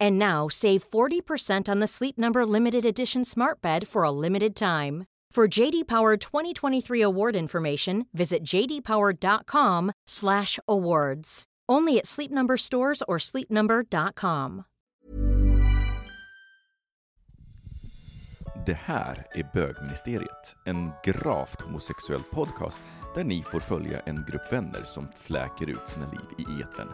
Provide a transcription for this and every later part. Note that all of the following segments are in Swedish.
And now save 40% on the Sleep Number limited edition Smart Bed for a limited time. For JD Power 2023 award information, visit jdpower.com/awards. Only at Sleep Number stores or sleepnumber.com. Det här är Bögministeriet, en gravt homosexuell podcast där ni får följa en grupp vänner som fläker ut sina liv i etern.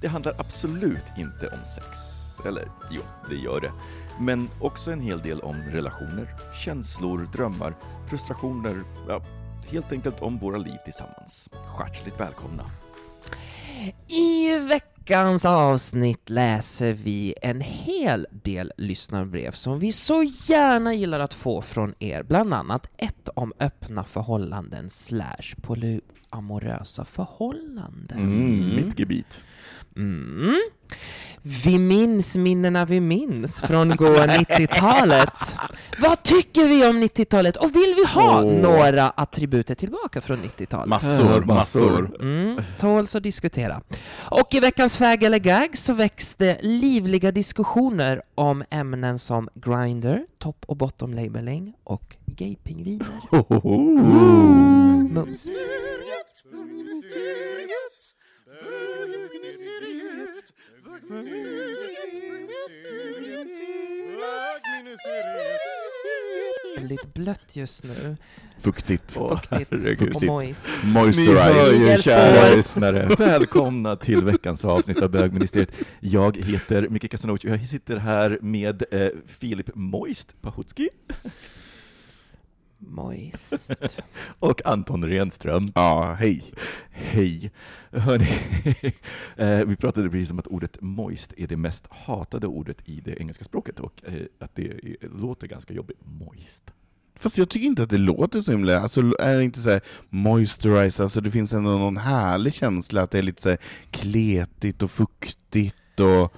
Det handlar absolut inte om sex. Eller jo, det gör det. Men också en hel del om relationer, känslor, drömmar, frustrationer, ja, helt enkelt om våra liv tillsammans. Hjärtligt välkomna! I veckans avsnitt läser vi en hel del lyssnarbrev som vi så gärna gillar att få från er, bland annat ett om öppna förhållanden slash polyamorösa förhållanden. Mm, mitt gebit. Mm. Vi minns minnena vi minns från gå 90-talet. Vad tycker vi om 90-talet och vill vi ha Åh. några attributer tillbaka från 90-talet? Massor, massor. Mm, tåls att diskutera. Och i veckans fag eller gag så växte livliga diskussioner om ämnen som grinder, top och bottom labeling och gaypingviner. Mums. Väldigt blött just nu. Fuktigt. Fuktigt herregud. och moist. Ni hör Moisturize. ju, Miguel kära lyssnare. Välkomna till veckans avsnitt av Bögministeriet. Jag heter Micke Kasanovic och jag sitter här med eh, Filip Moist Pahutski Moist. och Anton Renström. Ja, hej. Hej! Hörni, eh, vi pratade precis om att ordet moist är det mest hatade ordet i det engelska språket och eh, att det låter ganska jobbigt. Moist. Fast jag tycker inte att det låter så himla, alltså är det inte så här moisturize, alltså det finns ändå någon härlig känsla att det är lite så här kletigt och fuktigt och...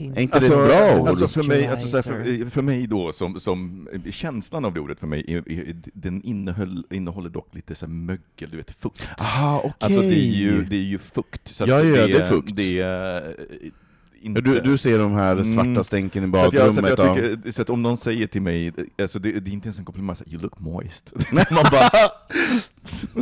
Är inte det ett bra ord? Alltså för mig, alltså så här, för, för mig då, som, som känslan av det ordet för mig, är, är, den innehöll, innehåller dock lite så mögel, du vet, fukt. Aha, okej. Alltså det är ju, det är ju fukt. Så Ja, ja, det är fukt. Det är eh, inte... Du, du ser de här svarta Mm. stänken i Så att, jag, så, badrummet. att jag ja. tycker, så att om någon säger till mig, alltså det, det är inte ens en komplimang, så you look moist. Man bara,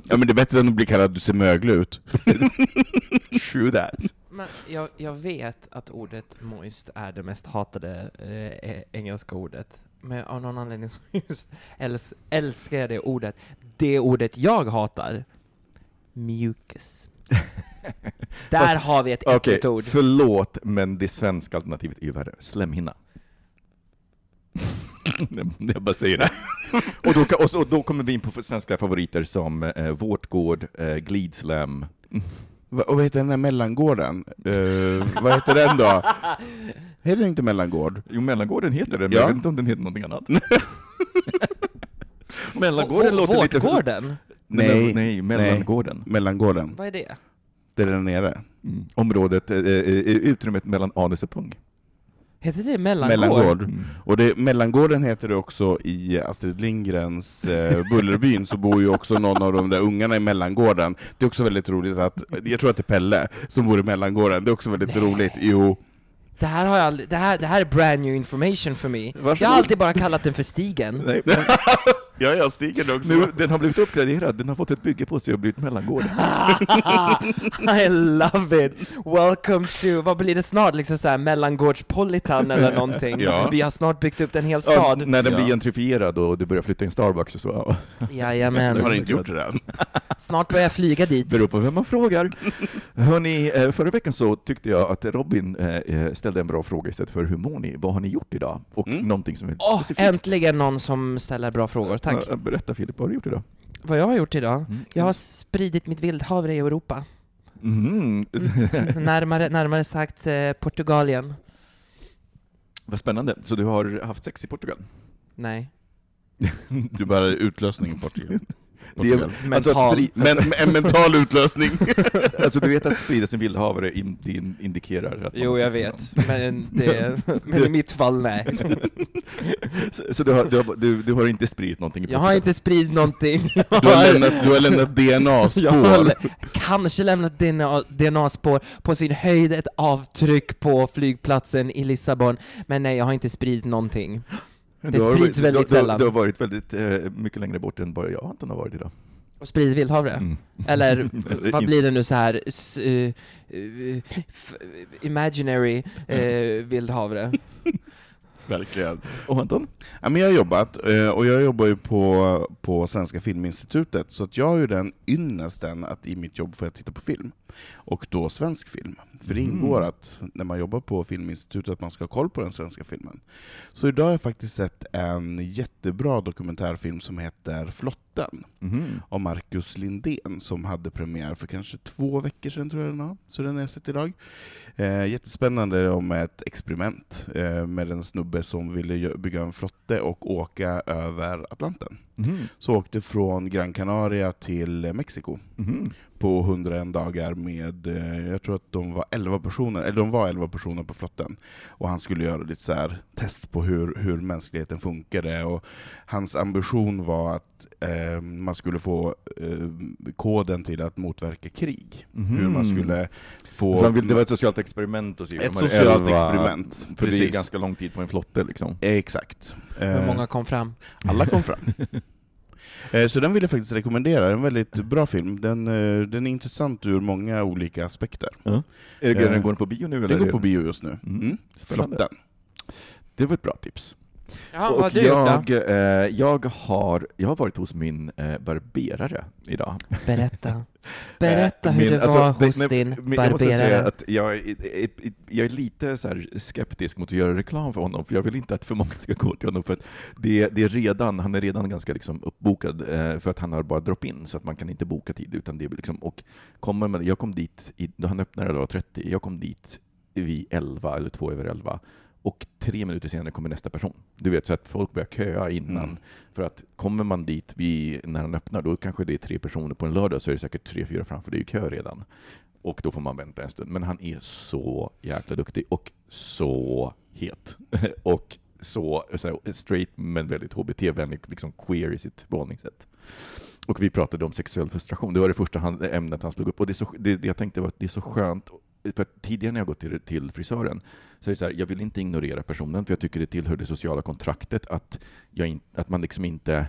ja men det är bättre än att bli kallad du ser möglig ut. true that. Men jag, jag vet att ordet moist är det mest hatade eh, eh, engelska ordet. Men av någon anledning så just äls, älskar jag det ordet. Det ordet jag hatar, mucus. Där Fast- har vi ett äckligt ord. förlåt, men det svenska alternativet är ju värre. Slemhinna. jag bara säger det. och, då, och, så, och då kommer vi in på svenska favoriter som eh, Vårtgård, eh, Glidslam. Och vad heter den där mellangården? Uh, vad heter den då? Heter den inte mellangård? Jo, Mellangården heter det, men Ja. jag vet inte om den heter någonting annat. Mellangården låter lite... Vårtgården? Nej, nej, Mellangården. Mellangården. Vad är det? Det är där nere. Mm. Området, eh, eh, utrymmet mellan anus och pung. Heter det mellangård? Mellangård. Mm. Och det, Mellangården heter det också i Astrid Lindgrens eh, Bullerbyn, så bor ju också någon av de där ungarna i Mellangården. Det är också väldigt roligt att, jag tror att det är Pelle som bor i Mellangården, det är också väldigt Nej. roligt. Jo, Det här, har jag aldrig, det, här, det här är brand new information för mig. Jag har alltid bara kallat den för stigen. Nej, men Ja, jag stiger också. nu, den har blivit uppgraderad, den har fått ett bygge på sig och blivit mellangård. I love it! Welcome to, vad blir det snart? Liksom såhär mellangårdspolitan eller någonting? Ja. Vi har snart byggt upp en hel Ja, stad. när den Ja. blir gentrifierad och du börjar flytta in Starbucks och så. Ja. Jajamän. Har ni inte gjort det än? Snart börjar jag flyga dit. Beror på vem man frågar. Hörni, eh, förra veckan så tyckte jag att Robin eh, eh, ställde en bra fråga istället för hur mår ni? Vad har ni gjort idag? Och Mm. någonting som är Åh, specifikt. äntligen någon som ställer bra frågor, tack. Berätta Filip, vad har du gjort idag? Vad jag har gjort idag? Mm. Jag har spridit mitt vildhavre i Europa. Mm. närmare, närmare sagt eh, Portugalien. Vad spännande. Så du har haft sex i Portugal? Nej. Du bara utlösning i Portugal. Det är-. Alltså Mental. spri- Men en mental utlösning. alltså du vet att sprida sin vildhavre in, in, indikerar att Jo, jag vet. Men, det, men i mitt fall, nej. Så, så du, har, du, har, du, du har inte spridit någonting Jag har inte spridit någonting. Jag Du har lämnat, du har lämnat jag har DNA-spår. lä- kanske lämnat DNA DNA-spår, på sin höjd ett avtryck på flygplatsen i Lissabon, men nej, jag har inte spridit någonting. Det sprids väldigt du, du, sällan. Du har varit väldigt eh, mycket längre bort än vad jag antagligen har varit idag. Och spridit vildhavre? Mm. Eller vad blir det nu så här s- eh, f- imaginary eh, vildhavre? Verkligen. Och Anton? Ja, men jag har jobbat, och jag jobbar ju på, på Svenska Filminstitutet, så att jag har ju den ynnesten att i mitt jobb få titta på film. Och då svensk film. För det Mm. ingår att när man jobbar på Filminstitutet att man ska ha koll på den svenska filmen. Så idag har jag faktiskt sett en jättebra dokumentärfilm som heter Flotten, Mhm. av Marcus Lindén, som hade premiär för kanske två veckor sedan, tror jag den har. Så den har jag sett idag. Eh, jättespännande om ett experiment eh, med en snubbe som ville bygga en flotte och åka över Atlanten. Mhm. Så åkte från Gran Canaria till Mexiko Mhm. På 101 dagar med, eh, jag tror att de var 11 personer, eller de var 11 personer på flotten. Och han skulle göra lite så här test på hur, hur mänskligheten funkade. Och hans ambition var att eh, man skulle få eh, koden till att motverka krig. Mhm. Hur man skulle få... Så han vill, det var ett socialt experiment att se Ett socialt elva- experiment, För det är precis. ganska lång tid på en flotte liksom. Eh, Exakt. Hur Eh, många kom fram? Alla kom fram. Eh, Så den vill jag faktiskt rekommendera, en väldigt bra film. Den, eh, den är intressant ur många olika aspekter. Är det, Eh, den går på bio nu eller? Den går på bio just nu. Mm. Mm. Flotten. Det var ett bra tips. Ja, vad och har du gjort då? jag, eh, jag, har, jag har varit hos min eh, barberare idag. Berätta. Berätta Eh, hur min- det alltså, var det- hos nej, din men Jag måste säga barberare. att jag, jag är lite så skeptisk mot att göra reklam för honom, för jag vill inte att för många ska gå till honom, för att det, det är redan, han är redan ganska liksom uppbokad, eh, för att han har bara drop-in, så att man kan inte boka tid, utan det är liksom, och kommer man, jag kom dit, i, då han öppnade 11.30, jag kom dit vid 11 eller två över 11, och tre minuter senare kommer nästa person. Du vet, så att folk börjar köa innan. Mm. För att kommer man dit vid, när han öppnar, då kanske det är tre personer på en lördag, så är det säkert tre, fyra framför, det är ju kö redan. Och då får man vänta en stund. Men han är så jäkla duktig och så het. och så, så straight men väldigt HBT-vänlig, liksom queer i sitt förhållningssätt. Och vi pratade om sexuell frustration, det var det första han, ämnet han slog upp. Och det, så, det, det jag tänkte var att det är så skönt, tidigare när jag gått till, till frisören, så är det så här, jag vill inte ignorera personen, för jag tycker det tillhör det sociala kontraktet att, jag in, att man liksom inte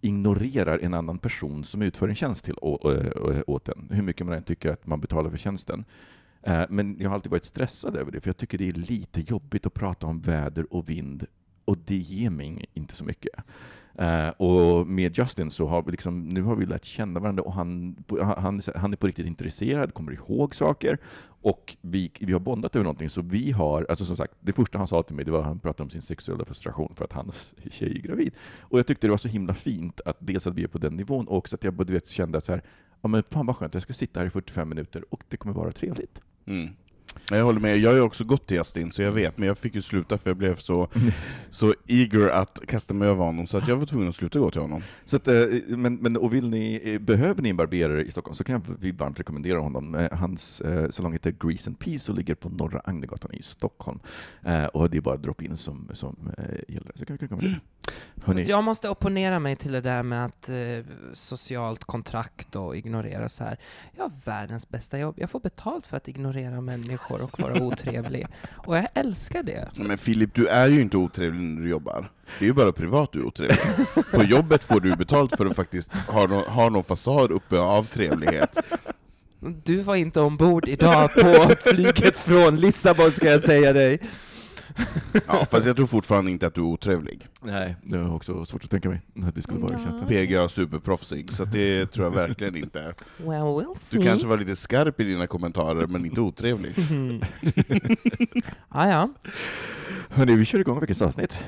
ignorerar en annan person som utför en tjänst till, å, å, å, åt en, hur mycket man än tycker att man betalar för tjänsten. Eh, Men jag har alltid varit stressad över det, för jag tycker det är lite jobbigt att prata om väder och vind, och det ger mig inte så mycket. Eh, och med Justin så har vi liksom, nu har vi lärt känna varandra och han, han, han är på riktigt intresserad, kommer ihåg saker och vi, vi har bondat över någonting. Så vi har, alltså som sagt, det första han sa till mig det var att han pratade om sin sexuella frustration för att hans tjej är gravid. Och jag tyckte det var så himla fint att dels att vi är på den nivån och också att jag du vet, kände att så här, ja men fan vad skönt, jag ska sitta här i 45 minuter och det kommer vara trevligt. Mm. Jag håller med, jag har ju också gått till Justin, så jag vet, men jag fick ju sluta för jag blev så, så eager att kasta mig över honom, så att jag var tvungen att sluta gå till honom. Så att, eh, men, men, och vill ni, eh, behöver ni en barberare i Stockholm så kan vi varmt rekommendera honom. Eh, Hans salong heter Grease and Peace och ligger på Norra Agnegatan i Stockholm. Och det är bara drop-in som, som gäller. Så kan vi rekommendera. Hörrni, jag måste opponera mig till det där med att eh, socialt kontrakt och ignorera så här. Jag har världens bästa jobb. Jag får betalt för att ignorera människor och vara otrevlig. Och jag älskar det. Men Filip, du är ju inte otrevlig när du jobbar. Det är ju bara privat du är otrevlig. På jobbet får du betalt för att faktiskt ha någon, ha någon fasad uppe av trevlighet. Du var inte ombord idag på flyget från Lissabon ska jag säga dig. Ja, fast jag tror fortfarande inte att du är otrevlig. nej, det är också svårt att tänka mig att du skulle vara i chatten. PGA är superproffsig, så det tror jag verkligen inte. Well, we'll see. Du kanske var lite skarp i dina kommentarer, men inte otrevlig. ah, ja. Hörni, vi kör igång veckans avsnitt.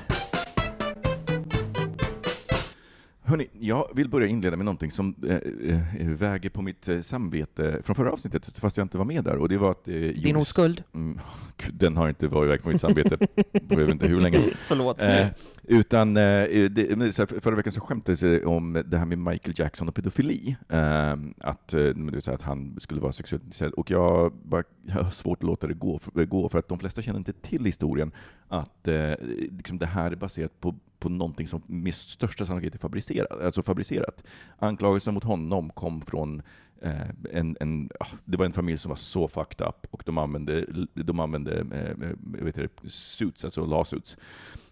Hörni, jag vill börja inleda med någonting som eh, eh, väger på mitt eh, samvete från förra avsnittet, fast jag inte var med där, och det var att... Eh, Din oskuld. Mm, den har inte varit iväg på mitt samvete vet inte hur länge. Förlåt. Eh, utan eh, det, förra veckan så skämtades det om det här med Michael Jackson och pedofili. Ehm, att, eh, det att han skulle vara sexuellt intresserad. Och jag, bara, jag har svårt att låta det gå för, gå, för att de flesta känner inte till historien. Att eh, liksom det här är baserat på, på någonting som med största sannolikhet är fabricerat. Alltså fabricerat. Anklagelsen mot honom kom från Eh, en, en, ah, det var en familj som var så fucked up och de använde, de använde eh, eh, jag vet inte, suits, alltså lawsuits,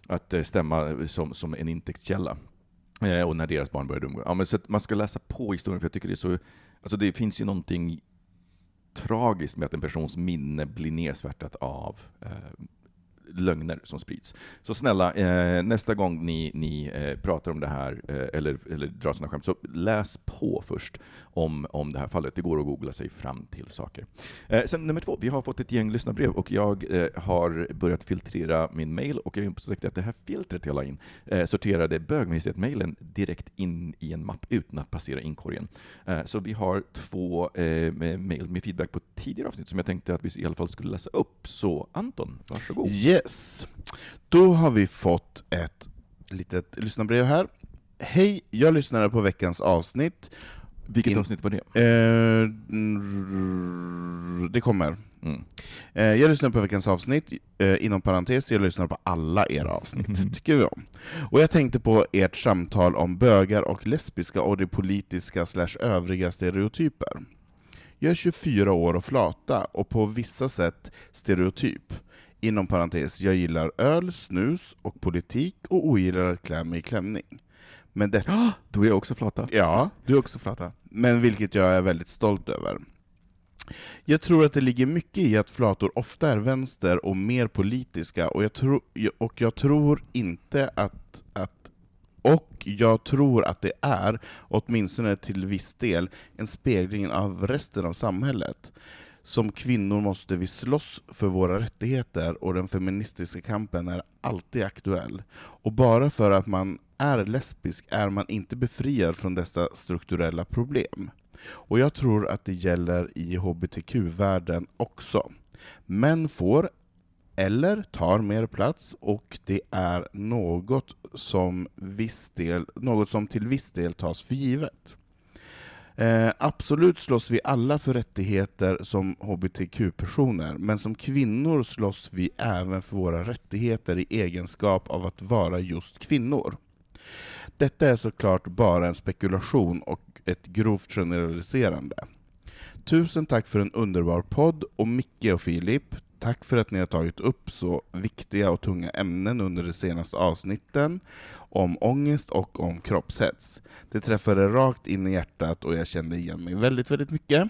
att stämma som, som en intäktskälla. Och när deras barn började umgås. Ja, men så att man ska läsa på historien, för jag tycker det är så... Alltså det finns ju någonting tragiskt med att en persons minne blir nedsvärtat av eh, lögner som sprids. Så snälla, eh, nästa gång ni, ni eh, pratar om det här, eh, eller, eller drar sådana skämt, så läs på först om, om det här fallet. Det går att googla sig fram till saker. Eh, sen nummer två, vi har fått ett gäng lyssnarbrev och jag eh, har börjat filtrera min mail och jag upptäckte att det här filtret jag la in eh, sorterade bögministeriet-mailen direkt in i en mapp utan att passera inkorgen. Eh, så vi har två eh, mail med feedback på tidigare avsnitt som jag tänkte att vi i alla fall skulle läsa upp. Så Anton, varsågod. Yes. Då har vi fått ett litet lyssnarbrev här. Hej, jag lyssnade på veckans avsnitt. Vilket In- avsnitt var det? Eh, mm, det kommer. Mm. Eh, jag lyssnade på veckans avsnitt, eh, inom parentes, jag lyssnar på alla era avsnitt, tycker vi om. Och jag tänkte på ert samtal om bögar och lesbiska och de politiska slash övriga stereotyper. Jag är 24 år och flata, och på vissa sätt stereotyp. Inom parentes, jag gillar öl, snus och politik och ogillar att klä mig i klänning. Men det, Då är jag också flata. Ja, du är också flata. Men vilket jag är väldigt stolt över. Jag tror att det ligger mycket i att flator ofta är vänster och mer politiska, och jag, tro, och jag tror inte att, att och jag tror att det är, åtminstone till viss del, en spegling av resten av samhället. Som kvinnor måste vi slåss för våra rättigheter och den feministiska kampen är alltid aktuell. Och bara för att man är lesbisk är man inte befriad från dessa strukturella problem. Och jag tror att det gäller i hbtq-världen också. Män får, eller tar mer plats, och det är något som, viss del, något som till viss del tas för givet. Eh, absolut slåss vi alla för rättigheter som hbtq-personer, men som kvinnor slåss vi även för våra rättigheter i egenskap av att vara just kvinnor. Detta är såklart bara en spekulation och ett grovt generaliserande. Tusen tack för en underbar podd, och Micke och Filip, tack för att ni har tagit upp så viktiga och tunga ämnen under de senaste avsnitten om ångest och om kroppshets. Det träffade rakt in i hjärtat och jag kände igen mig väldigt, väldigt mycket.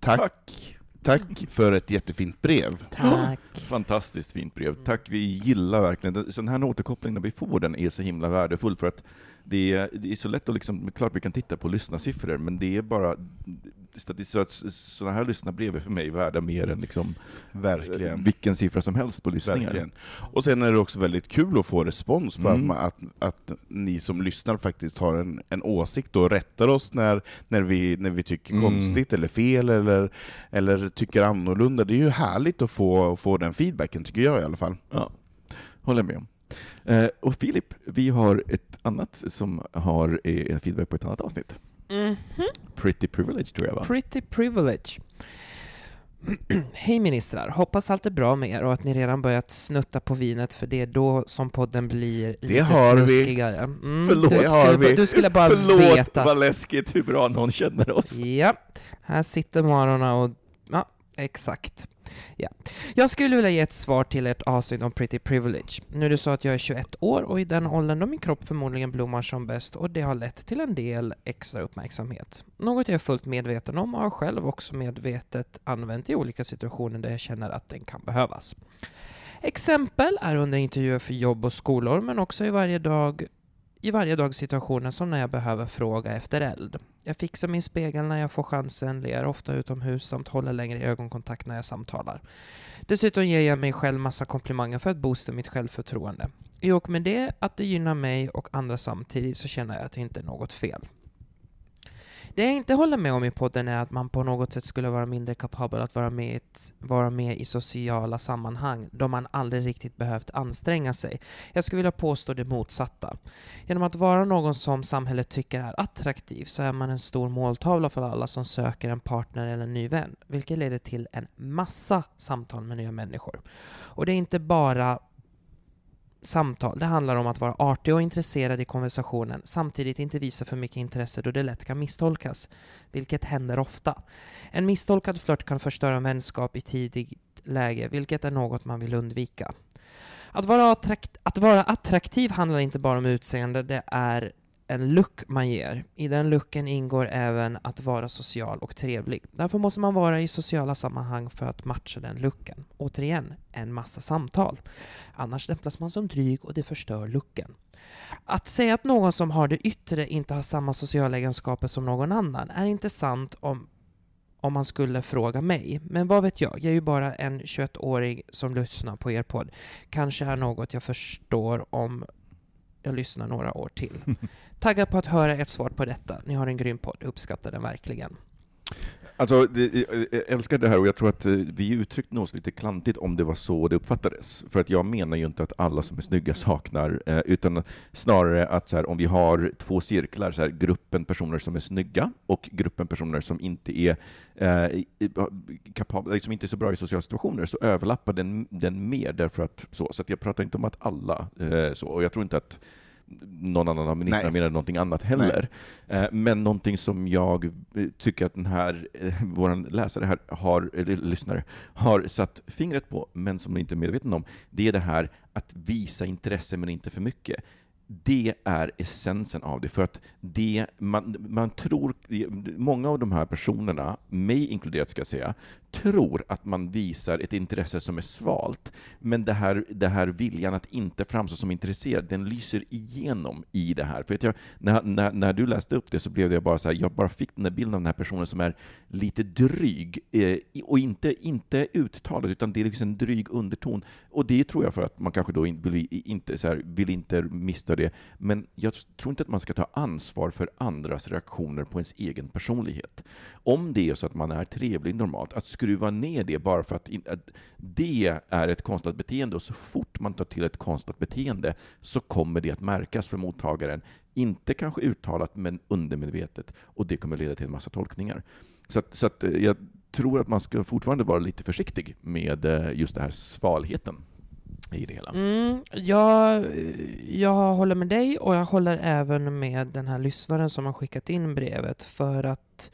Tack, tack, för ett jättefint brev. Tack. Fantastiskt fint brev. Tack, vi gillar verkligen det. Sån här återkoppling när vi får den är så himla värdefull för att det är, det är så lätt att liksom, klart vi kan titta på lyssnarsiffror, men det är bara sådana här lyssnarbrev är för mig värda mer än liksom Verkligen. vilken siffra som helst på lyssningar. Verkligen. Och sen är det också väldigt kul att få respons på Mm. att, att, att ni som lyssnar faktiskt har en, en åsikt och rättar oss när, när, vi, när vi tycker Mm. konstigt eller fel eller, eller tycker annorlunda. Det är ju härligt att få, få den feedbacken, tycker jag i alla fall. Ja, håller med om. Eh, och Filip, vi har ett annat som har eh, en feedback på ett annat avsnitt. Mhm. Pretty privilege tror jag va? Pretty privilege. Hej ministrar! Hoppas allt är bra med er och att ni redan börjat snutta på vinet, för det är då som podden blir Det lite har snuskigare. Mm, Förlåt, du det har skulle, vi. bara- du skulle bara Förlåt veta. vad läskigt hur bra någon känner oss. Ja, här sitter Marona och... Exakt. Ja. Jag skulle vilja ge ett svar till ert avsnitt om Pretty Privilege. Nu är det så att jag är 21 år och i den åldern då min kropp förmodligen blommar som bäst och det har lett till en del extra uppmärksamhet. Något jag är fullt medveten om och har själv också medvetet använt i olika situationer där jag känner att den kan behövas. Exempel är under intervjuer för jobb och skolor men också i varje dag i varje dag situationer som när jag behöver fråga efter eld. Jag fixar min spegel när jag får chansen, ler ofta utomhus samt håller längre ögonkontakt när jag samtalar. Dessutom ger jag mig själv massa komplimanger för att boosta mitt självförtroende. I och med det, att det gynnar mig och andra samtidigt, så känner jag att det inte är något fel. Det jag inte håller med om i podden är att man på något sätt skulle vara mindre kapabel att vara med, i ett, vara med i sociala sammanhang då man aldrig riktigt behövt anstränga sig. Jag skulle vilja påstå det motsatta. Genom att vara någon som samhället tycker är attraktiv så är man en stor måltavla för alla som söker en partner eller en ny vän, vilket leder till en massa samtal med nya människor. Och det är inte bara samtal, det handlar om att vara artig och intresserad i konversationen, samtidigt inte visa för mycket intresse då det lätt kan misstolkas, vilket händer ofta. En misstolkad flört kan förstöra en vänskap i tidigt läge, vilket är något man vill undvika. Att vara, attrakt att vara attraktiv handlar inte bara om utseende, det är en look man ger. I den looken ingår även att vara social och trevlig. Därför måste man vara i sociala sammanhang för att matcha den looken. Återigen, en massa samtal. Annars stämplas man som dryg och det förstör looken. Att säga att någon som har det yttre inte har samma sociala egenskaper som någon annan är inte sant om om man skulle fråga mig. Men vad vet jag? Jag är ju bara en 21-åring som lyssnar på er podd. Kanske är något jag förstår om jag lyssnar några år till. Taggad på att höra ert svar på detta. Ni har en grym podd. Uppskattar den verkligen. Alltså, det, jag älskar det här och jag tror att eh, vi uttryckte oss lite klantigt om det var så det uppfattades. För att jag menar ju inte att alla som är snygga saknar, eh, utan snarare att så här, om vi har två cirklar, så här, gruppen personer som är snygga och gruppen personer som inte är eh, kapabla, liksom inte är så bra i sociala situationer, så överlappar den, den mer därför att så. Så att jag pratar inte om att alla eh, så, och jag tror inte att någon annan av ministrarna Nej. menar någonting annat heller. Eh, Men någonting som jag eh, tycker att den här, eh, vår läsare här, har, eller lyssnare, har satt fingret på, men som de inte är medveten om, det är det här att visa intresse men inte för mycket. Det är essensen av det, för att det, man, man tror, många av de här personerna, mig inkluderat ska jag säga, tror att man visar ett intresse som är svalt, men det här, det här viljan att inte framstå som intresserad, den lyser igenom i det här. För jag, när, när, när du läste upp det så blev det bara så här, jag bara fick den där bilden av den här personen som är lite dryg, eh, och inte, inte uttalad, utan det är liksom en dryg underton. Och det tror jag för att man kanske då in, vill, inte, så här, vill inte missa det, men jag tror inte att man ska ta ansvar för andras reaktioner på ens egen personlighet. Om det är så att man är trevlig normalt, att skruva ner det bara för att, in, att det är ett konstlat beteende, och så fort man tar till ett konstlat beteende så kommer det att märkas för mottagaren. Inte kanske uttalat, men undermedvetet, och det kommer leda till en massa tolkningar. Så, att, så att eh, jag tror att man ska fortfarande vara lite försiktig med eh, just den här svalheten i det hela. Mm, jag, jag håller med dig och jag håller även med den här lyssnaren som har skickat in brevet för att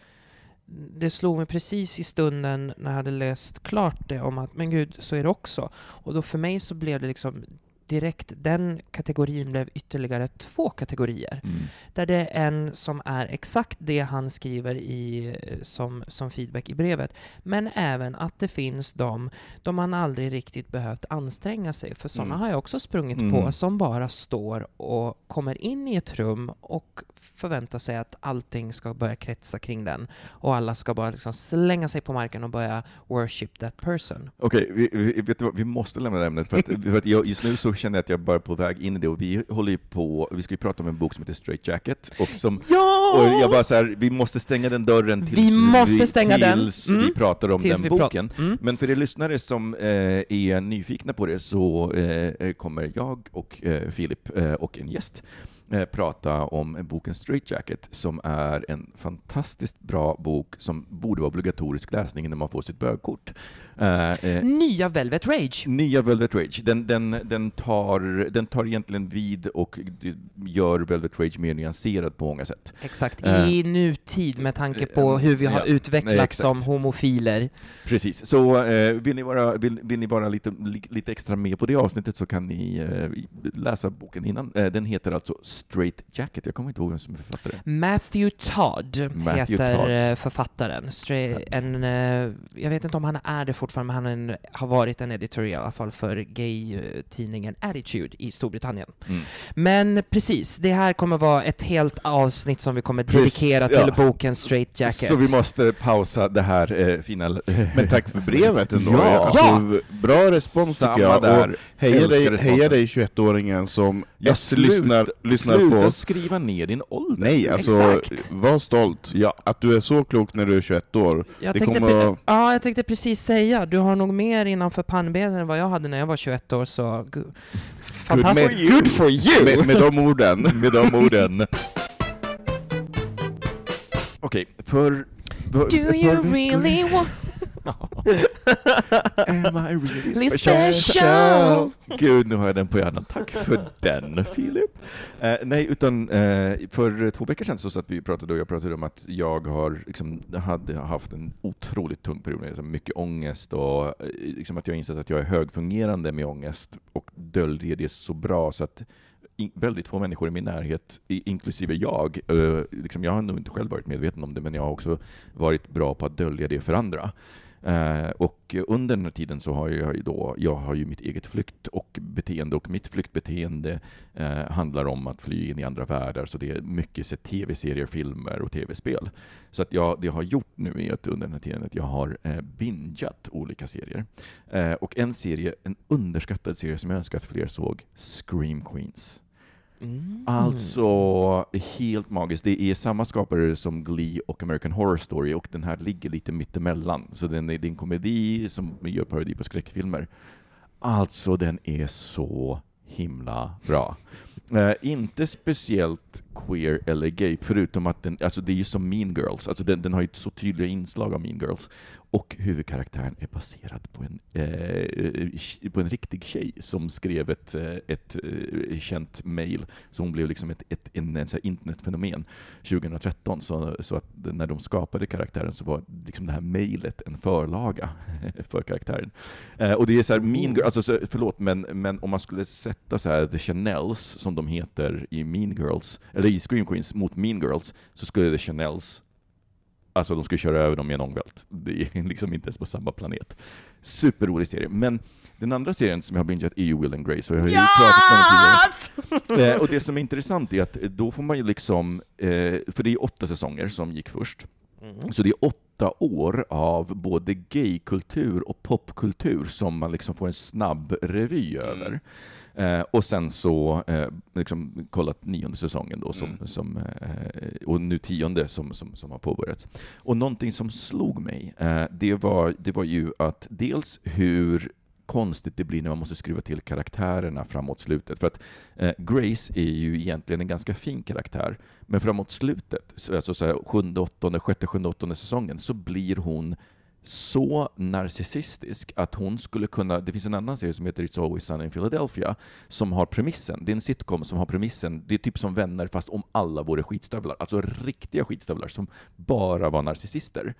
det slog mig precis i stunden när jag hade läst klart det om att men gud, så är det också. Och då för mig så blev det liksom direkt, den kategorin blev ytterligare två kategorier. Mm. Där det är en som är exakt det han skriver i, som, som feedback i brevet, men även att det finns de då man aldrig riktigt behövt anstränga sig. För sådana Mm. har jag också sprungit Mm. på, som bara står och kommer in i ett rum och förväntar sig att allting ska börja kretsa kring den. Och alla ska bara liksom slänga sig på marken och börja worship that person. Okej, vi, vi, vad, vi måste lämna det ämnet, för att, för att jag, just nu så känner jag att jag bara på väg in i det, och vi håller ju på, vi ska ju prata om en bok som heter Straight Jacket, och som Ja! och jag bara så här, vi måste stänga den dörren tills Vi måste stänga den. tills Mm. vi pratar om Tills den vi pratar- boken. Mm. Men för er lyssnare som eh, är nyfikna på det så eh, kommer jag och eh, Filip eh, och en gäst prata om boken Straight Jacket, som är en fantastiskt bra bok som borde vara obligatorisk läsning när man får sitt bögkort. Eh, eh, nya Velvet Rage. Nya Velvet Rage. Den, den, den, tar, den tar egentligen vid och gör Velvet Rage mer nyanserad på många sätt. Exakt, i uh, nutid med tanke på hur vi har ja, utvecklats som homofiler. Precis, så uh, vill ni vara, vill, vill ni vara lite, lite extra med på det avsnittet så kan ni uh, läsa boken innan. den heter alltså Straight Jacket, jag kommer inte ihåg vem som är författare. Matthew Todd Matthew heter Todd. författaren. Straight, en, jag vet inte om han är det fortfarande, men han en, har varit en editor i alla fall för gay-tidningen Attitude i Storbritannien. Mm. Men precis, det här kommer vara ett helt avsnitt som vi kommer dedikera Precis, till ja. boken Straight Jacket. Så vi måste pausa det här eh, fina... Men tack för brevet ändå. ja. Alltså, ja. Bra respons Samma tycker jag. Där. Och heja dig, heja dig 21-åringen som ja, slut, lyssnar, lyssnar sluta på oss. skriva ner din ålder. Nej, alltså Exakt. var stolt. Ja. Att du är så klok när du är 21 år. Jag det tänkte, kommer... Ja, jag tänkte precis säga, du har nog mer innanför pannbenet än vad jag hade när jag var 21 år, så fantastiskt. Good, for you! Med, med de orden. med de orden. Okej, okay, för... Do you really want... Am I really special? special? Gud, nu har jag den på hjärnan. Tack för den, Filip. Eh, nej, utan eh, för två veckor sedan så satt vi och pratade, och jag pratade om att jag har, liksom, hade haft en otroligt tung period, liksom mycket ångest och eh, liksom att jag insett att jag är högfungerande med ångest och döljer det så bra så att väldigt få människor i min närhet, inklusive jag, uh, liksom jag har nog inte själv varit medveten om det, men jag har också varit bra på att dölja det för andra. Eh, och under den här tiden så har jag ju då, jag har ju mitt eget flykt och beteende och mitt flyktbeteende eh, handlar om att fly in i andra världar, så det är mycket tv-serier, filmer och tv-spel. Så att jag, det jag har gjort nu är att under den här tiden att jag har eh, bingat olika serier. Eh, och en serie, en underskattad serie som jag önskar att fler såg, Scream Queens. Mm. Alltså, helt magiskt. Det är samma skapare som Glee och American Horror Story, och den här ligger lite mittemellan. Så den är, det är en komedi som gör parodi på skräckfilmer. Alltså, den är så himla bra. Eh, inte speciellt queer eller gay, förutom att den, alltså det är ju som Mean Girls, alltså den, den har ju så tydliga inslag av Mean Girls. Och huvudkaraktären är baserad på en, eh, på en riktig tjej som skrev ett, eh, ett, ett, känt mail. Så hon blev liksom ett, ett en, en, en internetfenomen 2013. Så, så att när de skapade karaktären så var liksom det här mejlet en förlaga för karaktären. Eh, och det är så här, mean Girls, alltså, förlåt, men, men om man skulle sätta så här The Chanels, som de heter i Mean Girls, eller i Scream Queens, mot Mean Girls, så skulle The Chanels Alltså de skulle köra över dem i en ångvält. Det är liksom inte ens på samma planet. Superrolig serie. Men den andra serien som jag har bingeat är ju Will and Grace, och jag har ju yes! pratat om tidigare. Eh, och det som är intressant är att då får man ju liksom, eh, för det är åtta säsonger som gick först, mm. så det är åtta år av både gaykultur och popkultur som man liksom får en snabb revy över. Eh, och sen så eh, liksom kollat nionde säsongen då, som, mm. som, eh, och nu tionde som, som, som har påbörjats. Och någonting som slog mig, eh, det, var, det var ju att dels hur konstigt det blir när man måste skruva till karaktärerna framåt slutet. För att eh, Grace är ju egentligen en ganska fin karaktär, men framåt slutet, alltså så här, sjunde, åttonde, sjätte, sjunde, åttonde säsongen, så blir hon så narcissistisk att hon skulle kunna, det finns en annan serie som heter It's Always Sunny in Philadelphia, som har premissen, det är en sitcom som har premissen, det är typ som Vänner fast om alla vore skitstövlar, alltså riktiga skitstövlar som bara var narcissister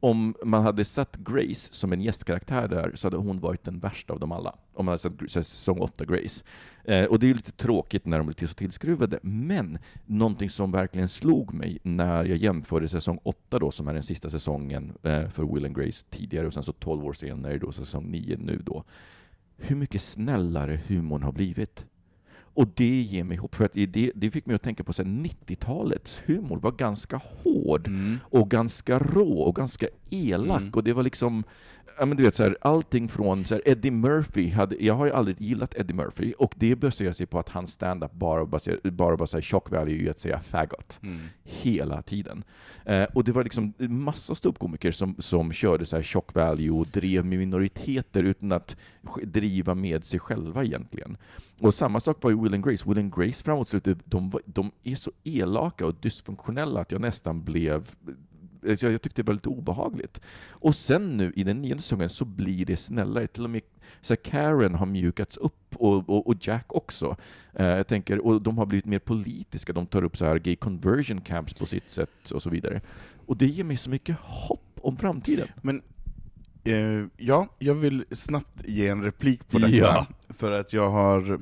om man hade satt Grace som en gästkaraktär där så hade hon varit den värsta av dem alla. Om man hade sett säsong 8 Grace. Eh, och det är lite tråkigt när de blir till så tillskruvade, men någonting som verkligen slog mig när jag jämförde säsong 8 då, som är den sista säsongen eh, för Will and Grace tidigare, och sen så 12 år senare då, säsong 9 nu då, hur mycket snällare humorn har blivit. Och det ger mig hopp, för att det, det fick mig att tänka på att 90-talets humor var ganska hård mm. och ganska rå och ganska elak. Mm. Och det var liksom ja, men du vet, så här, allting från så här, Eddie Murphy, hade, jag har ju aldrig gillat Eddie Murphy, och det baserar sig på att hans stand-up bara baserar, bara var så här, shock value i att säga faggot. Mm. Hela tiden. Eh, och det var liksom massa ståuppkomiker som, som körde så här shock value och drev med minoriteter utan att driva med sig själva egentligen. Och samma sak var ju Will and Grace. Will and Grace framåt slutet, de, de är så elaka och dysfunktionella att jag nästan blev jag, jag tyckte det var lite obehagligt. Och sen nu i den nionde säsongen så blir det snällare. Till och med så Karen har mjukats upp och, och, och Jack också. Eh, jag tänker, och de har blivit mer politiska. De tar upp så här gay conversion camps på sitt sätt och så vidare. Och det ger mig så mycket hopp om framtiden. Men eh, ja, jag vill snabbt ge en replik på detta, Ja. för att jag har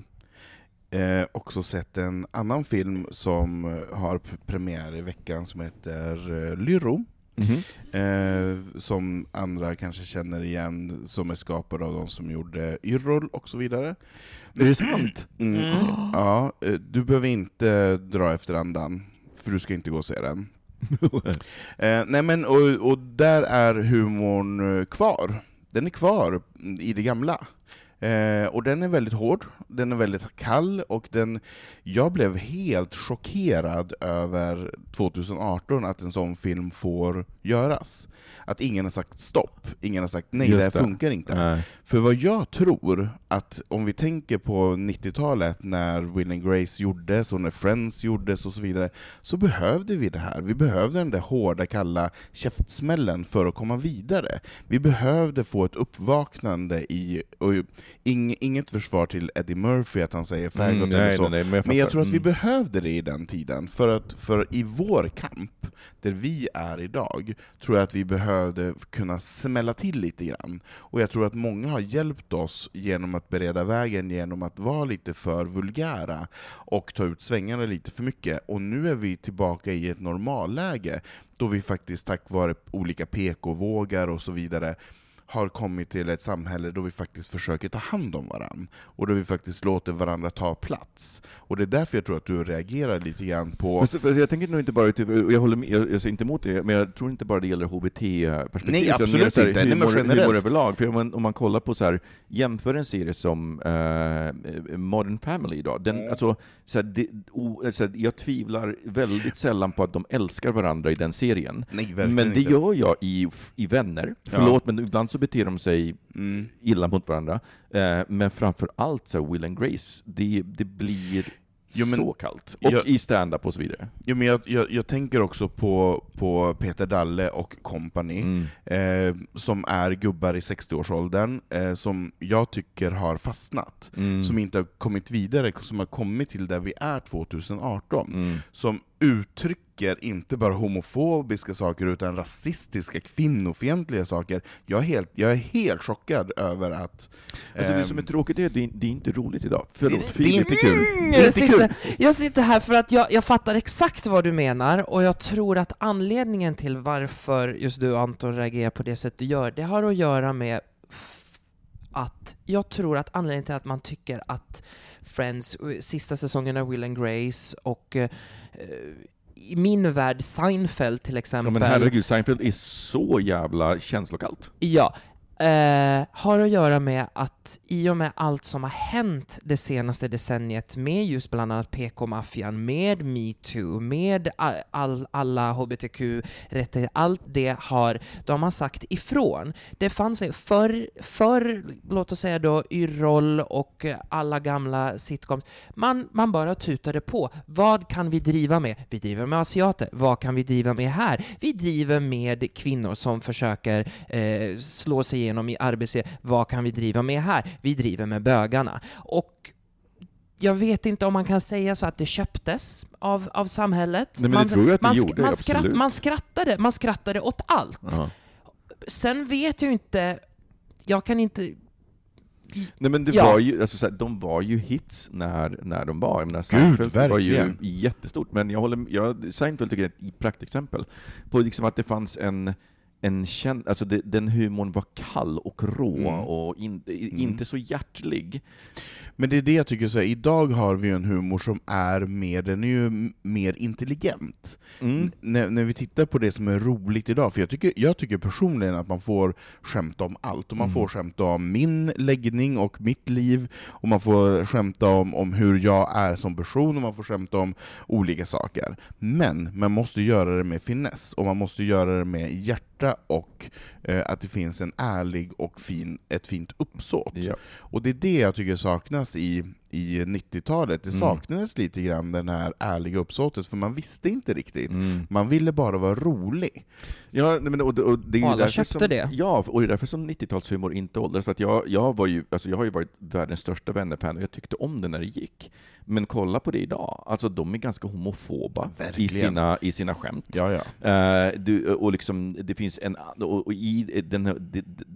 eh, också sett en annan film som eh, har premiär i veckan som heter eh, Lyro. Eh, som andra kanske känner igen, som är skapad av de som gjorde Yrrol och så vidare. Är det sant? Mm. Ja, eh, du behöver inte dra efter andan, för du ska inte gå och se den. Eh, nej men, och, och där är humorn eh, kvar. Den är kvar i det gamla. Eh, och den är väldigt hård, den är väldigt kall, och den, jag blev helt chockerad över 2018 att en sån film får göras. Att ingen har sagt stopp, ingen har sagt nej, Just det här det. funkar inte. Nej. För vad jag tror, att om vi tänker på 90-talet när Will and Grace gjordes och när Friends gjordes och så vidare, så behövde vi det här. Vi behövde den där hårda, kalla käftsmällen för att komma vidare. Vi behövde få ett uppvaknande i, och ing, inget försvar till Eddie Murphy att han säger faggot Mm, eller nej, så, nej, men jag men jag tror att vi Mm. behövde det i den tiden, för att för i vår kamp, där vi är idag, tror jag att vi behövde kunna smälla till lite grann. Och jag tror att många har hjälpt oss genom att bereda vägen genom att vara lite för vulgära och ta ut svängarna lite för mycket. Och nu är vi tillbaka i ett normalläge, då vi faktiskt tack vare olika PK-vågar och så vidare har kommit till ett samhälle då vi faktiskt försöker ta hand om varandra, och då vi faktiskt låter varandra ta plats. Och det är därför jag tror att du reagerar lite grann på... Jag tänker nog inte bara jag håller med, jag, jag säger inte emot det, men jag tror inte bara det gäller HBT-perspektiv, Nej, utan absolut här inte. Nej, men humor, generellt. humor överlag. För om man, om man kollar på så här, jämför en serie som eh, Modern Family idag, den, Mm. alltså, så här, det, o, så här, jag tvivlar väldigt sällan på att de älskar varandra i den serien. Nej, Men det inte. gör jag i, i Vänner. Ja. Förlåt, men ibland så beter de sig Mm. illa mot varandra. Eh, men framför allt så Will and Grace, det, det blir Jo, men så kallt. Och jag- i stand-up och så vidare. Jo, men jag, jag, jag tänker också på, på Peter Dalle och company, Mm. eh, som är gubbar i 60-årsåldern, eh, som jag tycker har fastnat, Mm. som inte har kommit vidare, som har kommit till där vi är 2018, Mm. som uttrycker inte bara homofobiska saker utan rasistiska, kvinnofientliga saker. Jag är helt, jag är helt chockad över att... Alltså det ehm, som är tråkigt är att det, det är inte roligt idag. Förlåt, Det- det är Filip. inte kul. Mm, Det är jag, inte kul. sitter, jag sitter här för att jag, jag fattar exakt vad du menar, och jag tror att anledningen till varför just du Anton reagerar på det sätt du gör, det har att göra med att jag tror att anledningen till att man tycker att Friends, eh, sista säsongen av Will and Grace och eh, i min värld Seinfeld till Ja, exempel, men herregud, Seinfeld är så jävla känslokallt. Ja. Eh, har att göra med att i och med allt som har hänt det senaste decenniet med just bland annat PK-maffian, med metoo, med all, all, alla hbtq-rättigheter, allt det har de har sagt ifrån. Det fanns för, för låt oss säga då, Yrrol och alla gamla sitcoms, man, man bara tutade på. Vad kan vi driva med? Vi driver med asiater. Vad kan vi driva med här? Vi driver med kvinnor som försöker eh, slå sig igenom i arbetslivet. Vad kan vi driva med här? Vi driver med bögarna. Och jag vet inte om man kan säga så att det köptes av, av samhället. Nej, men det man, tror jag att det man, sk- gjorde, man, absolut. man, skrattade, man skrattade åt allt. Ja. Sen vet jag inte, jag kan inte... Nej men det Ja. var ju, alltså, så här, de var ju hits när, när de var. Jag menar, Seinfeld var ju verkligen. jättestort, men jag håller jag, Seinfeld tycker jag är ett praktexempel på liksom att det fanns en en känd, alltså det, den humorn var kall och rå Mm. och in, Mm. inte så hjärtlig. Men det är det jag tycker, så här, idag har vi ju en humor som är mer, den är ju mer intelligent. Mm. När, när vi tittar på det som är roligt idag, för jag tycker, jag tycker personligen att man får skämta om allt. Och man Mm. får skämta om min läggning och mitt liv, och man får skämta om, om hur jag är som person, och man får skämta om olika saker. Men man måste göra det med finess, och man måste göra det med hjärta och att det finns en ärlig och fin, ett fint uppsåt. Ja. Och det är det jag tycker saknas i, i 90-talet. Det Mm. saknades lite grann den här ärliga uppsåtet, för man visste inte riktigt. Mm. Man ville bara vara rolig. Ja, men, och, och det är ju alla därför köpte som, det. Ja, och det är därför som 90-talshumor inte åldras. För att jag, jag, var ju, alltså jag har ju varit världens största vännerfan och jag tyckte om det när det gick. Men kolla på det idag, alltså de är ganska homofoba i Verkligen. sina, i sina skämt. Ja, ja. Eh, du, och liksom, det finns en, och, och i den,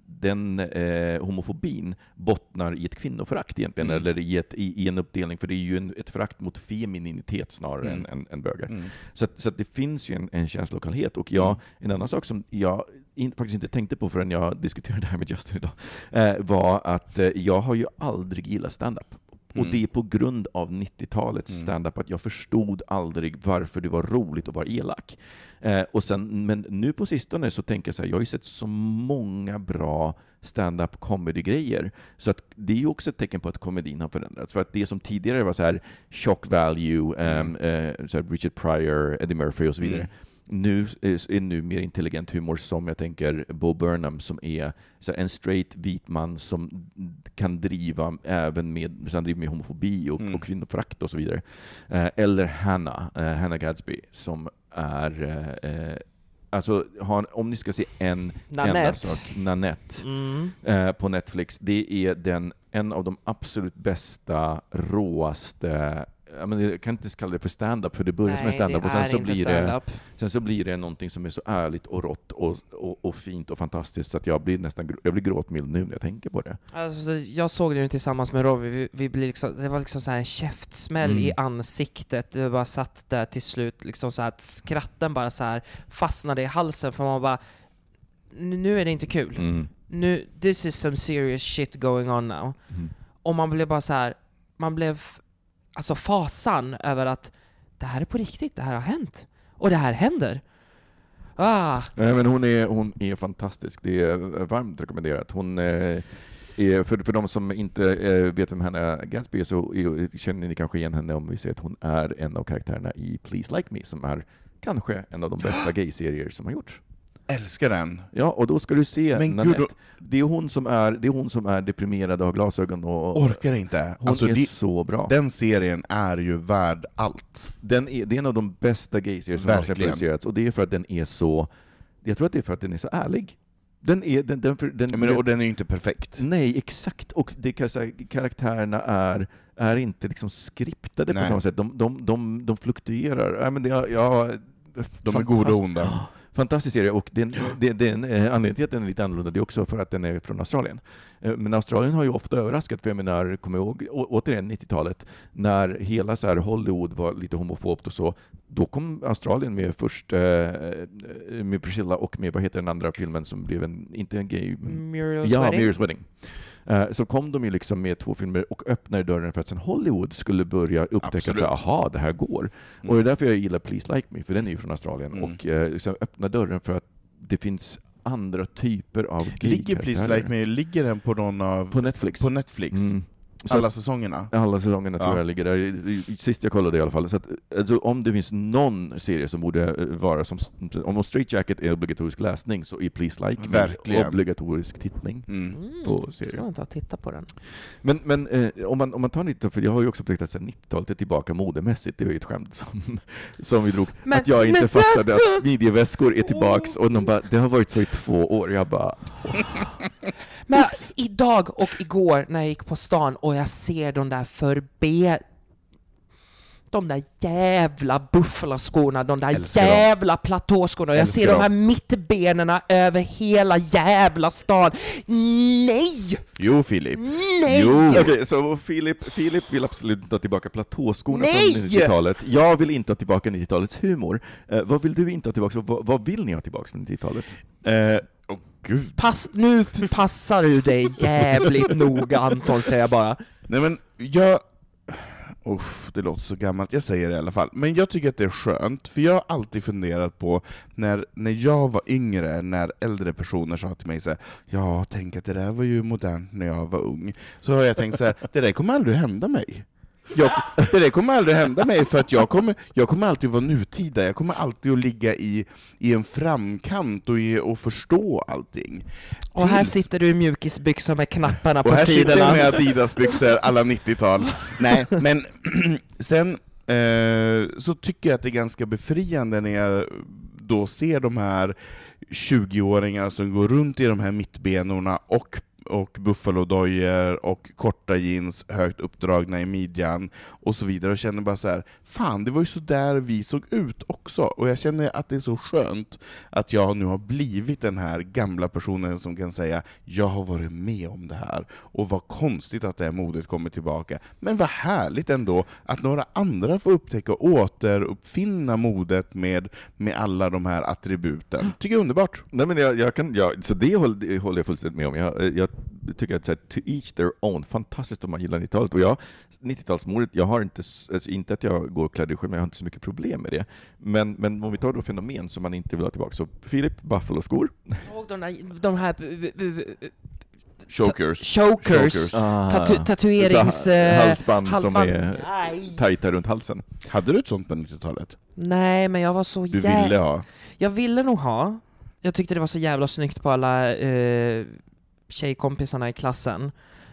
den eh, homofobin bottnar i ett kvinnoförakt egentligen, Mm. eller i, ett, i, i en uppdelning, för det är ju en, ett förakt mot femininitet snarare Mm. än, än, än bögar. Mm. Så, att, så att det finns ju en, en känslokalhet. Och jag, Mm. en annan sak som jag in, faktiskt inte tänkte på förrän jag diskuterade det här med Justin idag, eh, var att eh, jag har ju aldrig gillat stand-up. Och Mm. det är på grund av 90-talets Mm. stand-up att jag förstod aldrig varför det var roligt att vara elak. Eh, och sen, men nu på sistone så tänker jag så här, jag har ju sett så många bra stand-up comedy-grejer, så att det är ju också ett tecken på att komedin har förändrats. För att det som tidigare var så här shock value, ehm, eh, så här Richard Pryor, Eddie Murphy och så vidare, Mm. Nu är, nu mer intelligent humor som jag tänker Bo Burnham som är så här, en straight vit man som kan driva även med, så han driver med homofobi och, Mm. och kvinnoförakt och så vidare. Eh, eller Hanna, eh, Hanna Gadsby som är eh, eh, Alltså, har, om ni ska se en enda Nanette. sak, Nanette, Mm. eh, på Netflix, det är den, en av de absolut bästa, råaste, jag, men jag kan inte kalla det för stand-up, för det börjar som en stand-up och sen så, blir det, sen så blir det någonting som är så ärligt och rått och, och, och fint och fantastiskt så att jag blir nästan jag blir gråtmild nu när jag tänker på det. Alltså, jag såg det ju tillsammans med Robbie, vi, vi blir liksom, det var liksom så här en käftsmäll Mm. i ansiktet, vi bara satt där till slut, liksom så här att skratten bara så här fastnade i halsen för man bara "Nu- nu är det inte kul. Mm. Nu, this is some serious shit going on now. Mm. Och man blev bara så här, man blev, alltså fasan över att det här är på riktigt, det här har hänt. Och det här händer. Ah, Nej, men hon, är, hon är fantastisk, det är varmt rekommenderat. Hon eh, är, för, för de som inte eh, vet vem Hanna Gadsby är så är, känner ni kanske igen henne om vi säger att hon är en av karaktärerna i Please Like Me, som är kanske en av de bästa gay-serier som har gjorts. Älskar den. Ja, och då ska du se Men Nanette. gud, Det är hon som är, det är, hon som är deprimerad och har glasögon och... orkar inte. Hon Alltså, är det, så bra. den serien är ju värd allt. Den är, det är en av de bästa gay-serier som någonsin producerats, och det är för att den är så... Jag tror att det är för att den är så ärlig. Den är... Den, den, den, Ja, men, och den är ju inte perfekt. Nej, exakt. Och det kan säga, karaktärerna är, är inte liksom skriptade på samma sätt. De, de, de, de fluktuerar. Ja, men det, ja, De är goda och onda. Fantastisk serie, och den, den, den, eh, anledningen till att den är lite annorlunda, det är också för att den är från Australien. Eh, Men Australien har ju ofta överraskat, för jag menar, kommer ihåg, å, återigen 90-talet, när hela så här Hollywood var lite homofobt och så, då kom Australien med först, eh, med Priscilla och med, vad heter den andra filmen som blev en, inte en gay, Muriel's ja, Wedding. Mirror's Wedding. Eh, så kom de ju liksom med två filmer och öppnade dörren för att sen Hollywood skulle börja upptäcka Absolut. att aha, det här går. Mm. Och det är därför jag gillar Please Like Me, för den är ju från Australien. Mm. Och eh, liksom öppna dörren för att det finns andra typer av Ligger Please. Like Me, ligger den på någon av... På Netflix. på Netflix? Mm. Så Alla säsongerna? alla säsongerna tror Ja. jag ligger där. Sist jag kollade i alla fall. Så att, alltså, om det finns någon serie som borde eh, vara som... Om Straight Jacket är obligatorisk läsning så är Please Like Verkligen. obligatorisk tittning. Mm. Mm, på serier. ska man ta och titta på den. Men, men eh, om, man, om man tar lite, för jag har ju också upptäckt att sen 90-talet är tillbaka modemässigt, det var ju ett skämt som, som vi drog, Men- att jag inte men- fattade att midjeväskor är tillbaks, och de bara, det har varit så i två år, jag bara, Men Oops. idag och igår när jag gick på stan och jag ser de där förbe... de där jävla buffelskorna, de där Älskar dem. jävla platåskorna. Jag Älskar ser de dem. här mittbenen över hela jävla stan. Nej! Jo Filip. Nej! Jo. Okej, så Filip, Filip vill absolut inte ha tillbaka platåskorna Nej! från 90-talet. Jag vill inte ha tillbaka 90-talets humor. Eh, vad vill du inte ha tillbaka? Vad, vad vill ni ha tillbaka från 90-talet? Eh, gud. Pass, nu passar du dig jävligt noga Anton, säger jag bara. Nej men, jag... Oh, det låter så gammalt, jag säger det i alla fall. Men jag tycker att det är skönt, för jag har alltid funderat på när, när jag var yngre, när äldre personer sa till mig så här, ja, tänk att det där var ju modernt när jag var ung. Så har jag tänkt så här, det där kommer aldrig hända mig. Jag, det där kommer aldrig hända mig, för att jag kommer, jag kommer alltid vara nutida, jag kommer alltid att ligga i, i en framkant och, i, och förstå allting. Och här Tills- sitter du i mjukisbyxor med knapparna och på här sitter sidorna. jag med Adidas-byxor alla 90-tal. Nej, men sen eh, så tycker jag att det är ganska befriande när jag då ser de här 20-åringarna som går runt i de här mittbenorna och och buffalodojor och korta jeans högt uppdragna i midjan och så vidare och känner bara så här, fan det var ju så där vi såg ut också. Och jag känner att det är så skönt att jag nu har blivit den här gamla personen som kan säga jag har varit med om det här, och vad konstigt att det här modet kommer tillbaka. Men vad härligt ändå att några andra får upptäcka och återuppfinna modet med, med alla de här attributen. Tycker jag är underbart. Nej men jag, jag kan, ja, så det håller, det håller jag fullständigt med om. Jag, jag tycker att så här, to each their own, fantastiskt om man gillar 90-talet. Och jag, 90-talsmodet, jag har inte, alltså, inte att jag går klädd i men jag har inte så mycket problem med det. Men, men om vi tar då fenomen som man inte vill ha tillbaka, så Filip, Buffalo-skor. Och de, där, de här Chokers. chokers, Ah. tatu tatuerings... Så, eh, halsband, som halsband. är Nej. tajta runt halsen. Hade du ett sånt på 90-talet? Nej, men jag var så Du jävla... ville ha? Jag ville nog ha. Jag tyckte det var så jävla snyggt på alla eh, tjejkompisarna i klassen.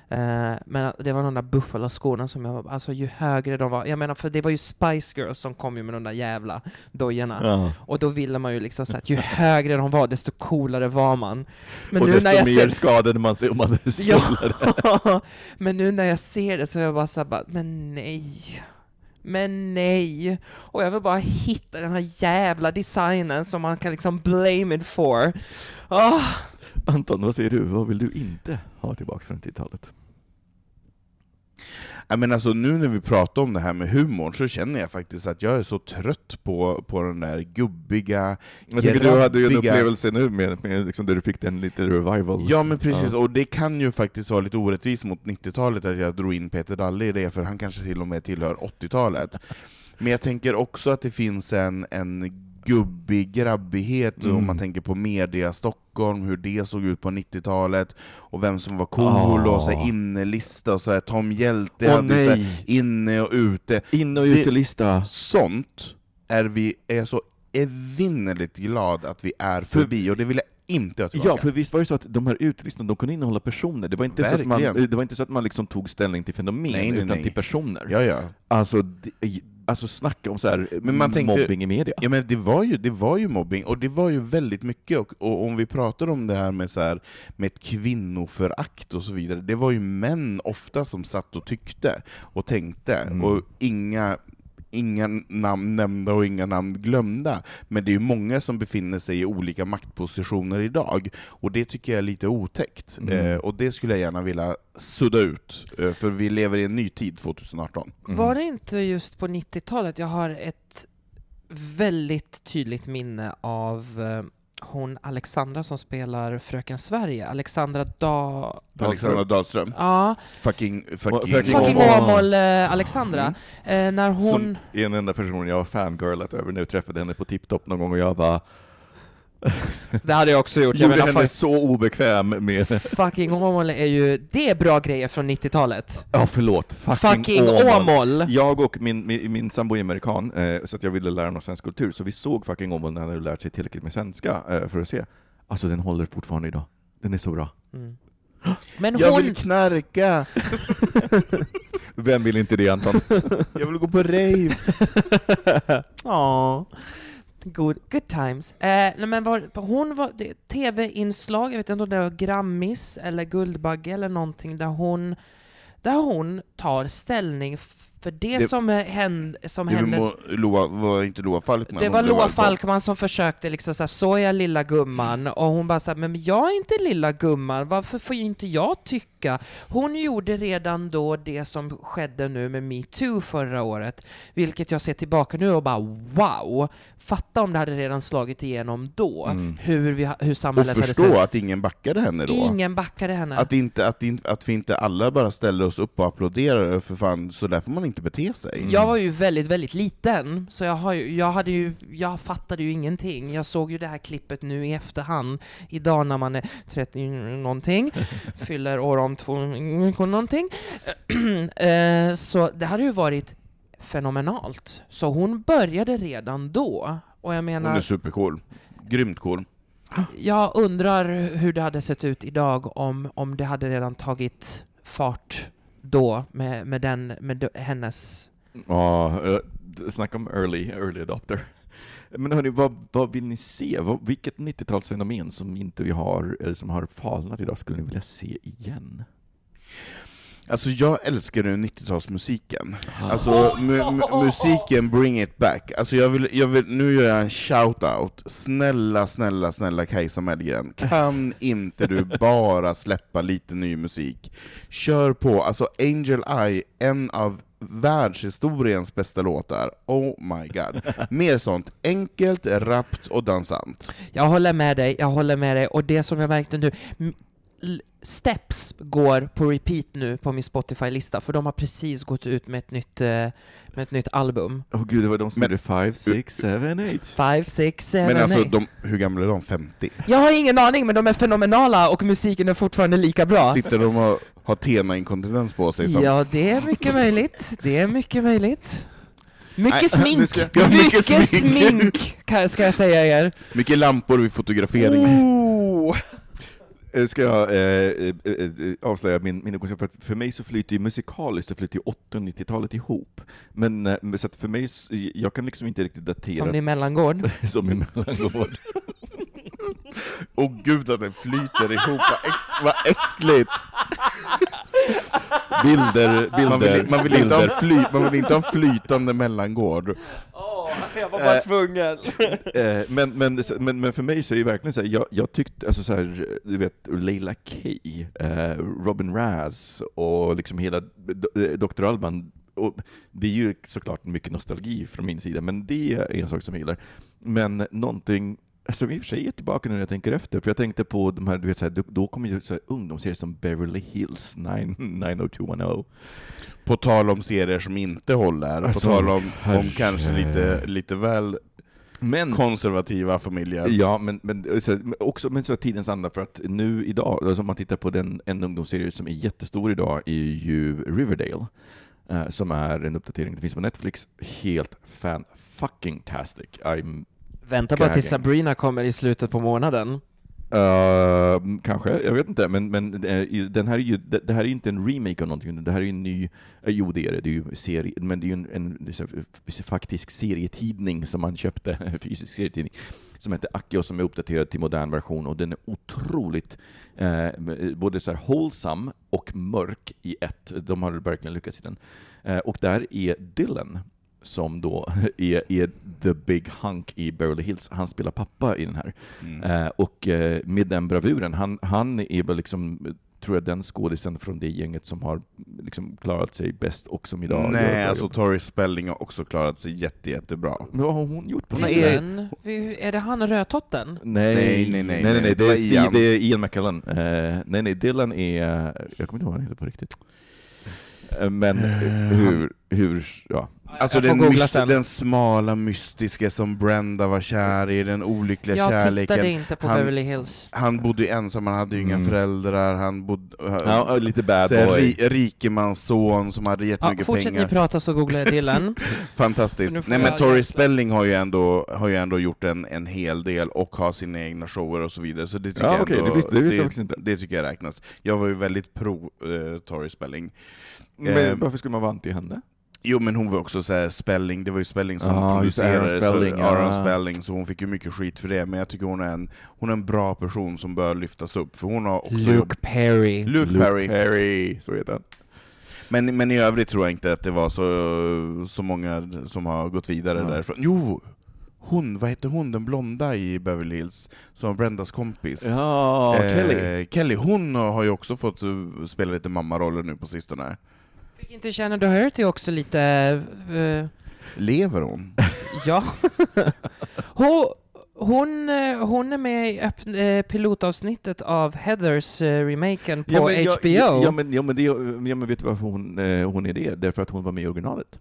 Eh, men det var de där Buffalo-skorna som jag, alltså ju högre de var, jag menar för det var ju Spice Girls som kom ju med de där jävla dojorna. Ja. Och då ville man ju liksom så att ju högre de var, desto coolare var man. Men och nu desto när jag mer ser... skadade man sig om man hade Ja, men nu när jag ser det så är jag bara såhär men nej. Men nej. Och jag vill bara hitta den här jävla designen som man kan liksom blame it for. Ah. Anton, vad säger du? Vad vill du inte ha tillbaka från 90-talet? Ja, men alltså, nu när vi pratar om det här med humorn så känner jag faktiskt att jag är så trött på, på den där gubbiga, Jag tycker du hade ju en grabbiga- upplevelse nu med, med liksom där du fick den lite revival. Ja men precis, och det kan ju faktiskt vara lite orättvist mot 90-talet att jag drog in Peter Dalle i det, för han kanske till och med tillhör 80-talet. Men jag tänker också att det finns en, en gubbig grabbighet Mm. om man tänker på media Stockholm, hur det såg ut på 90-talet, och vem som var cool, Ah. och så här innelista, och så här, Tom Hjälte Åh hade så här, inne och ute. In och utelista. Sånt är vi är så evinnerligt glad att vi är förbi, och det vill jag inte ha tillbaka. Ja, för visst var det så att de här utelistorna, de kunde innehålla personer. Det var inte, så att, man, Verkligen. det var inte så att man liksom tog ställning till fenomen, Nej, nej, utan nej. till personer. ja, ja. Alltså, det, alltså snacka om så här Men man tänkte- mobbing i media. Ja men det var ju, det var ju mobbing, och det var ju väldigt mycket, och, och om vi pratar om det här med, så här, med ett kvinnoförakt och så vidare, det var ju män ofta som satt och tyckte och tänkte, Mm. och inga Inga namn nämnda och inga namn glömda, men det är ju många som befinner sig i olika maktpositioner idag, och det tycker jag är lite otäckt. Mm. Eh, och det skulle jag gärna vilja sudda ut, eh, för vi lever i en ny tid 2018. Mm. Var det inte just på 90-talet jag har ett väldigt tydligt minne av eh, hon Alexandra som spelar Fröken Sverige, Alexandra da... Alexandra Dahlström, Ja, fucking, fucking, Fucking Åmål. Eh, Alexandra. Eh, när hon... Som är den enda personen jag har fangirlat över nu, träffade henne på TipTop någon gång och jag bara Det hade jag också gjort. Jag gjorde menar, henne fuck, så obekväm med... fucking Åmål är ju... Det är bra grejer från 90-talet. Ja, förlåt. Fucking, Åmål! Jag och min, min, min sambo är amerikan, eh, så att jag ville lära mig svensk kultur, så vi såg fucking Åmål när han hade lärt sig tillräckligt med svenska eh, för att se. Alltså den håller fortfarande idag. Den är så bra. Mm. Men Jag hon... vill knarka, Vem vill inte det Anton? jag vill gå på rave. Ja. Good, good times. Eh, nej men var, hon var, tv-inslag, jag vet inte om det var Grammis eller Guldbagge eller någonting, där hon, där hon tar ställning för det, Det- som, hände, som Det hände... var, Loa, var inte Loa Falkman? Det var Loa på? Falkman som försökte liksom såhär, så är jag lilla gumman, och hon bara såhär, men jag är inte lilla gumman, varför får inte jag tycka? Hon gjorde redan då det som skedde nu med metoo förra året, vilket jag ser tillbaka nu och bara wow! Fatta om det hade redan slagit igenom då, Mm. hur, vi, hur Och samhället hade förstå sett att ingen backade henne då. Ingen backade henne. Att, inte, att, in, att vi inte alla bara ställer oss upp och applåderar, för fan, så där får man inte bete sig. Jag var ju väldigt, väldigt liten, så jag, har ju, jag, hade ju, jag fattade ju ingenting. Jag såg ju det här klippet nu i efterhand, idag när man är 30 någonting, fyller år om två någonting. Eh, så det hade ju varit fenomenalt. Så hon började redan då, och jag Hon menar, är supercool. Grymt cool. jag undrar hur det hade sett ut idag om, om det hade redan tagit fart då med, med, den, med hennes Ja, oh, uh, snacka om early, early adopter. Men hörni, vad, vad vill ni se? Vad, vilket 90-talsfenomen som inte vi har, eller som har falnat idag, skulle ni vilja se igen? Alltså jag älskar nu 90-talsmusiken. Alltså mu mu musiken bring it back. Alltså jag vill, jag vill, nu gör jag en shout-out. Snälla, snälla, snälla Kajsa Mellgren, kan inte du bara släppa lite ny musik? Kör på, alltså Angel Eye, en av världshistoriens bästa låtar. Oh my god. Mer sånt, enkelt, rappt och dansant. Jag håller med dig, jag håller med dig, och det som jag märkte nu, Steps går på repeat nu på min Spotify-lista, för de har precis gått ut med ett nytt, eh, med ett nytt album. Åh gud, det var de som gjorde 5, 6, 7, 8. Five, six, seven, Men alltså, de, hur gamla är de? 50? Jag har ingen aning, men de är fenomenala och musiken är fortfarande lika bra. Sitter de och har tena-inkontinens på sig? Som, Ja, det är mycket möjligt. Det är mycket möjligt. Mycket Nej, smink! ska- Ja, mycket mycket smink. smink! kan- ska jag säga er. Mycket lampor vid fotografering. Oh. Eh, Ska jag eh, eh, eh, avslöja min, min kunskap? För, för mig så flyter ju musikaliskt så flyter ju 80 och 90-talet ihop. Men så för mig, jag kan liksom inte riktigt datera Som i mellangård. som i mellangård. Åh gud att det flyter ihop, vad, äck, vad äckligt! Bilder, bilder, Man vill, man, vill inte ha bilder. fly, man vill inte ha en flytande mellangård. jag var bara tvungen. Eh, men, men, men, men för mig så är det verkligen så här, jag, jag tyckte, alltså så här, du vet, Leila K, eh, Robin Raz och liksom hela Do- eh, Dr. Alban, och det är ju såklart mycket nostalgi från min sida, men det är en sak som jag gillar. Men någonting som i och för sig är tillbaka nu när jag tänker efter, för jag tänkte på de här, du vet, så här, då, då kommer ju så här ungdomsserier som Beverly Hills 9, 90210. På tal om serier som inte håller, på Alltså, tal om, om kanske lite, lite väl Men konservativa familjer. Ja, men, men, så, också men så tidens anda, för att nu idag, alltså om man tittar på den, en ungdomsserie som är jättestor idag, är ju Riverdale, eh, som är en uppdatering, det finns på Netflix, helt fan fucking tastic. I'm, Vänta bara tills. Sabrina kommer i slutet på månaden. eh, kanske, jag vet inte, men, men eh, den här är ju, det, det här är ju inte en remake av någonting, det här är ju en ny, eh, jo det är det, det är ju serie, men det är ju en, en, så här, faktisk serietidning som man köpte, en fysisk serietidning, som heter Aki och som är uppdaterad till modern version och den är otroligt eh, både så här wholesome och mörk i ett. De har verkligen lyckats i den. Eh, och där är Dylan som då är, är the big hunk i Beverly Hills. Han spelar pappa i den här. Mm. Eh, och eh, med den bravuren, han, han är väl liksom tror jag den skådisen från det gänget som har liksom klarat sig bäst och som idag Nej, alltså. Tori Spelling har också klarat sig jätte, jättebra. Men vad har hon gjort på den? är- är det han rödtotten? Nej, Nej, nej, nej, nej, nej, nej, det är Steve, det är Ian McKellen. Eh, nej, nej, Dylan är, jag kommer inte ihåg vad han heter på riktigt. Eh, Men hur, hur, ja. Alltså Jag den, googla mys- sen. den smala, mystiska som Brenda var kär i, den olyckliga Jag kärleken. tittade inte på Han- Beverly Hills. Han bodde ju ensam, han hade ju inga Mm. föräldrar, han bodde... ja lite bad så här, boy. ri, rikemansson som hade Ja, jättemycket fortsätt ni pengar. prata så googlar jag Dylan. Nu Fantastiskt. Nej men jag Tori Spelling har ju ändå, har ju ändå gjort en, en hel del och har sina egna shower och så vidare, så det tycker Ja, jag okej, ändå, det visste- det visste jag det, det tycker jag räknas. Jag var ju väldigt pro uh, Tori Spelling. Men eh, varför skulle man vara anti henne? Jo men hon var också så här Spelling, det var ju Spelling som Ja, det, producerade, Spelling, så, ja. Aaron Spelling, så hon fick ju mycket skit för det, men jag tycker hon är en, hon är en bra person som bör lyftas upp, för hon har också. Luke Perry. Luke, Perry. Perry, så heter han. Men, men i övrigt tror jag inte att det var så, så många som har gått vidare Ja. därifrån. Jo, hon, vad heter hon, den blonda i Beverly Hills, som var Brendas kompis? Ja, Eh, Kelly. Kelly, hon har ju också fått eh, spela lite mammaroller nu på sistone. Fick inte Shannon Doherty också lite... eh, Lever hon? ja. hon, hon, eh, hon är med i öpp- eh, pilotavsnittet av Heathers remaken på ja, men, HBO. Ja, ja, men, ja, men det, ja, men vet du varför hon, hon är det? Därför att hon var med i originalet.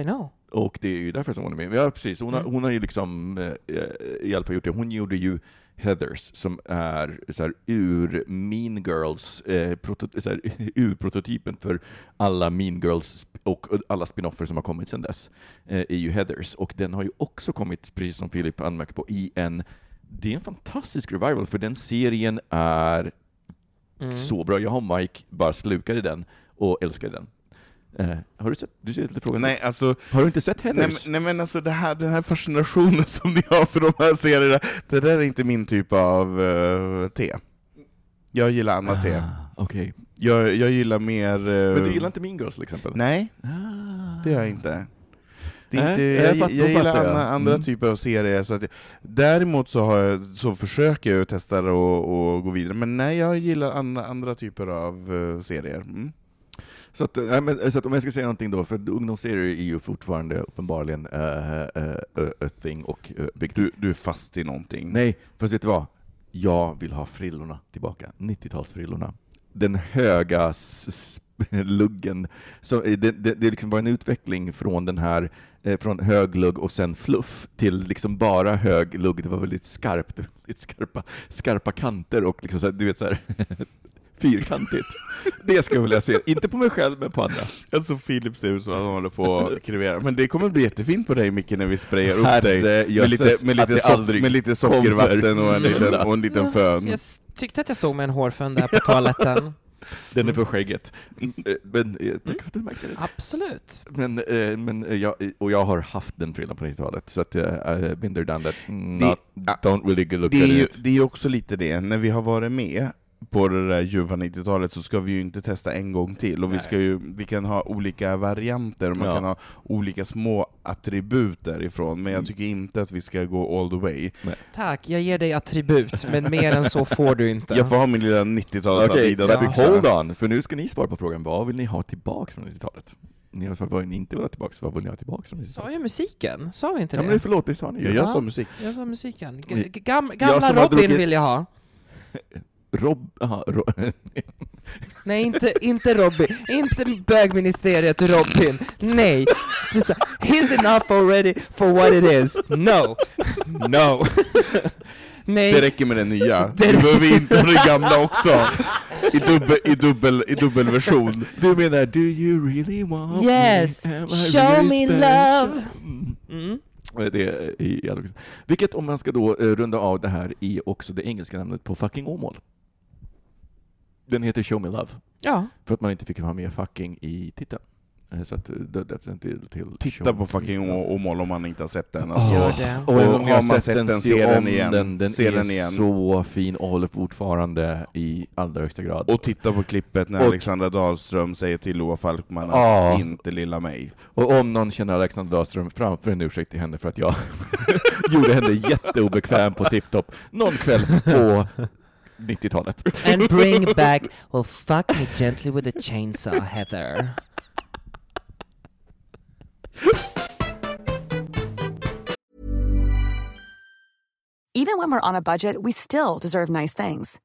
I know. Och det är ju därför som hon är med. Ja, precis. Hon har, Mm. hon har ju liksom eh, i alla fall gjort det. Hon gjorde ju Heathers, som är så här, ur Mean Girls, eh, proto, så här, ur-prototypen för alla Mean Girls och alla spin-offer som har kommit sedan dess, eh, är ju Heathers. Och den har ju också kommit, precis som Filip anmärker på, i en det är en fantastisk revival, för den serien är Mm. så bra. Jag och Mike bara slukade den och älskade den. Eh, har du sett? Du ser lite frågan. Nej, alltså, Har du inte sett nej, Heathers? men- nej men alltså här, den här fascinationen som ni har för de här serierna, det där är inte min typ av eh, te. Jag gillar andra te. Ah, Okej. Jag, jag gillar mer... eh, Men du gillar inte Mean Girls till exempel? Nej, Ah. det gör jag inte. Det är Nej, inte jag jag, jag, gillar jag. andra, andra Mm. typer av serier, så att däremot så, har jag, så försöker jag testa och, och gå vidare, men nej, jag gillar andra, andra typer av eh, serier. Mm. Så, att, nej, men, så att om jag ska säga någonting då, för ungdomsserier är ju fortfarande uppenbarligen uh, uh, a thing och uh, big Du, du är fast i någonting. Nej, fast vet du vad? Jag vill ha frillorna tillbaka. 90-talsfrillorna. Den höga luggen. Så eh, det, det, det liksom var en utveckling från den här, eh, från hög lugg och sen fluff, till liksom bara hög lugg. Det var väldigt skarpt, väldigt skarpa, skarpa kanter och liksom så här, du vet så här, fyrkantigt. Det skulle jag vilja se. Inte på mig själv, men på andra. Alltså Filip ser ut som att han håller på att krevera, men det kommer bli jättefint på dig Micke när vi sprayar upp dig med lite, med lite, det aldrig med lite sockervatten och en liten, och en liten fön. Jag tyckte att jag såg med en hårfön där på toaletten. Den är för skägget. Men, eh, tack för att du märkte det. Absolut. Men, eh, men eh, jag, och jag har haft den frillan på 90-talet, så att jag uh, been there, done that. Not, ja, don't really look Det är, at ju, it. det är ju också lite det, när vi har varit med på det där ljuva 90-talet så ska vi ju inte testa en gång till, och vi, Nej. ska ju, vi kan ha olika varianter, och man Ja. kan ha olika små attribut därifrån, men jag Mm. tycker inte att vi ska gå all the way. Tack, jag ger dig attribut, men mer än så får du inte. Jag får ha min lilla 90-tals Okej, Adidas-byxa. hold on, för nu ska ni svara på frågan, vad vill ni ha tillbaka från 90-talet? Ni har sagt vad ni inte vill ha tillbaka, vad vill ni ha tillbaka från 90-talet? Sa jag musiken? Sa vi inte Ja det? men förlåt, det sa ni Ja, ju. jag Ja. sa musik. Jag sa musiken. G- g- gam, Jag gamla har Robin druckit- vill jag ha. Rob... Aha, ro, Nej, inte, inte Robin. Inte bögministeriet Robin. Nej. Du sa, He's enough already for what it is. No. No. Det Nej. räcker med den nya. Det- Vi behöver inte ha den gamla också. I, dubbel, i, dubbel, i dubbelversion. du menar, do you really want Yes. me? I Show really me special? love. Mm. Eh, Det är i Vilket, om man ska då eh, runda av det här, är också det engelska namnet på fucking Åmål. Den heter Show Me Love, Ja. för att man inte fick ha med fucking i titeln. Eh, Så att eh, det det är till, till Titta Show på fucking Åmål om man inte har sett den. Alltså. Det. Och, Och om man sett sett den, den, se den igen. Den, den Se är den igen. så fin och håller fortfarande i allra högsta grad. Och titta på klippet när Och- Alexandra Dahlström säger till Loa Falkman att inte lilla mig. Och om någon känner Alexander Dahlström, framför en ursäkt till henne för att jag gjorde henne jätteobekväm på TipTop någon kväll på 90-talet. And bring back, well fuck me gently with a chainsaw, Heather. Even when we're on a budget, we still deserve nice things.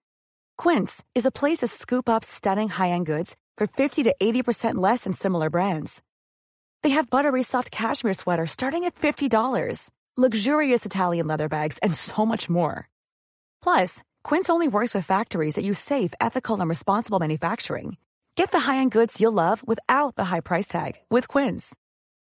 Quince is a place to scoop up stunning high-end goods for 50 to 80% less than similar brands. They have buttery soft cashmere sweaters starting at $50, luxurious Italian leather bags, and so much more. Plus, Quince only works with factories that use safe, ethical, and responsible manufacturing. Get the high-end goods you'll love without the high price tag with Quince.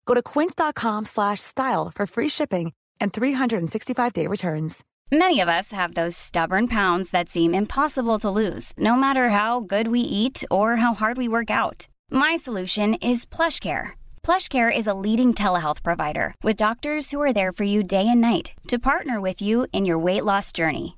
Go to quince.com slash style for free shipping and 365-day returns. Many of us have those stubborn pounds that seem impossible to lose, no matter how good we eat or how hard we work out. My solution is PlushCare. PlushCare is a leading telehealth provider with doctors who are there for you day and night to partner with you in your weight loss journey.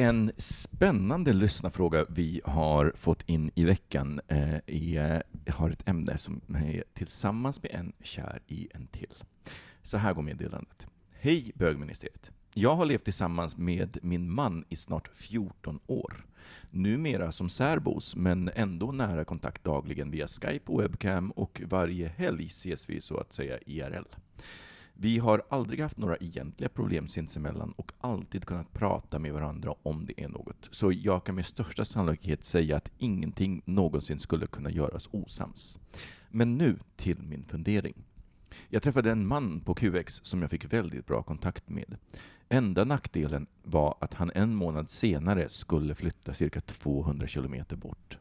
En spännande lyssnarfråga vi har fått in i veckan eh, är, har ett ämne som är tillsammans med en kär i en till. Så här går meddelandet. Hej bögministeriet. Jag har levt tillsammans med min man i snart 14 år. Numera som särbos, men ändå nära kontakt dagligen via Skype och webcam och varje helg ses vi så att säga IRL. Vi har aldrig haft några egentliga problem sinsemellan och alltid kunnat prata med varandra om det är något. Så jag kan med största sannolikhet säga att ingenting någonsin skulle kunna göras osams. Men nu till min fundering. Jag träffade en man på QX som jag fick väldigt bra kontakt med. Enda nackdelen var att han en månad senare skulle flytta cirka 200 kilometer bort.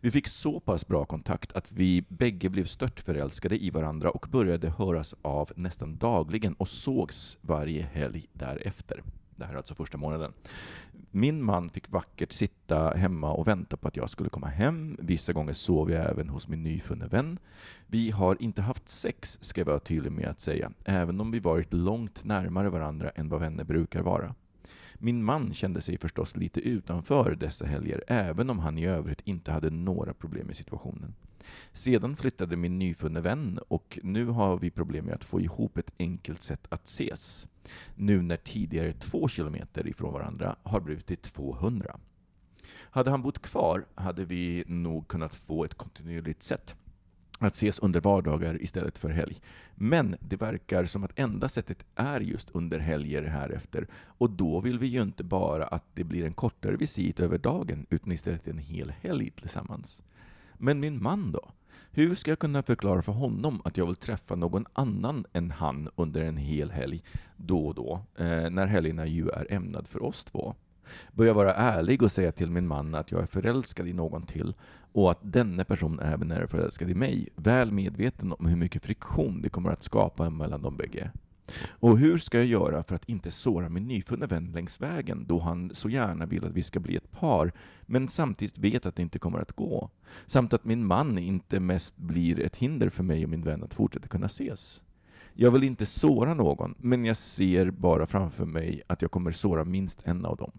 Vi fick så pass bra kontakt att vi bägge blev störtförälskade i varandra och började höras av nästan dagligen och sågs varje helg därefter. Det här är alltså första månaden. Min man fick vackert sitta hemma och vänta på att jag skulle komma hem. Vissa gånger sov jag även hos min nyfunne vän. Vi har inte haft sex, ska jag vara tydlig med att säga, även om vi varit långt närmare varandra än vad vänner brukar vara. Min man kände sig förstås lite utanför dessa helger, även om han i övrigt inte hade några problem med situationen. Sedan flyttade min nyfunne vän och nu har vi problem med att få ihop ett enkelt sätt att ses. Nu när tidigare två kilometer ifrån varandra har blivit till 200. Hade han bott kvar hade vi nog kunnat få ett kontinuerligt sätt att ses under vardagar istället för helg. Men det verkar som att enda sättet är just under helger härefter. Och då vill vi ju inte bara att det blir en kortare visit över dagen, utan istället en hel helg tillsammans. Men min man då? Hur ska jag kunna förklara för honom att jag vill träffa någon annan än han under en hel helg då och då, eh, när helgerna ju är ämnad för oss två? Bör jag vara ärlig och säga till min man att jag är förälskad i någon till och att denna person även är förälskad i mig, väl medveten om hur mycket friktion det kommer att skapa mellan de bägge. Och hur ska jag göra för att inte såra min nyfunna vän längs vägen, då han så gärna vill att vi ska bli ett par, men samtidigt vet att det inte kommer att gå? Samt att min man inte mest blir ett hinder för mig och min vän att fortsätta kunna ses. Jag vill inte såra någon, men jag ser bara framför mig att jag kommer såra minst en av dem.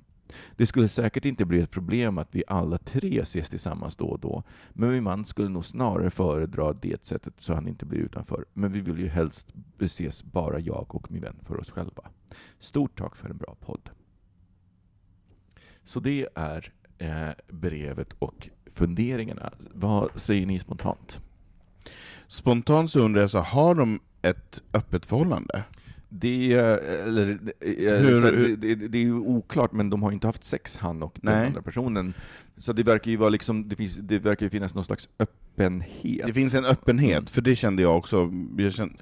Det skulle säkert inte bli ett problem att vi alla tre ses tillsammans då och då, men min man skulle nog snarare föredra det sättet så han inte blir utanför. Men vi vill ju helst ses bara jag och min vän för oss själva. Stort tack för en bra podd. Så det är eh, brevet och funderingarna. Vad säger ni spontant? Spontant så undrar jag, så har de ett öppet förhållande? Det, eller, hur, så, hur? Det, det, det, är ju oklart, men de har inte haft sex, han och den Nej. andra personen. Så det verkar ju vara liksom, det, finns, det verkar ju finnas någon slags öppenhet. Det finns en öppenhet, mm. för det kände jag också. Jag kände,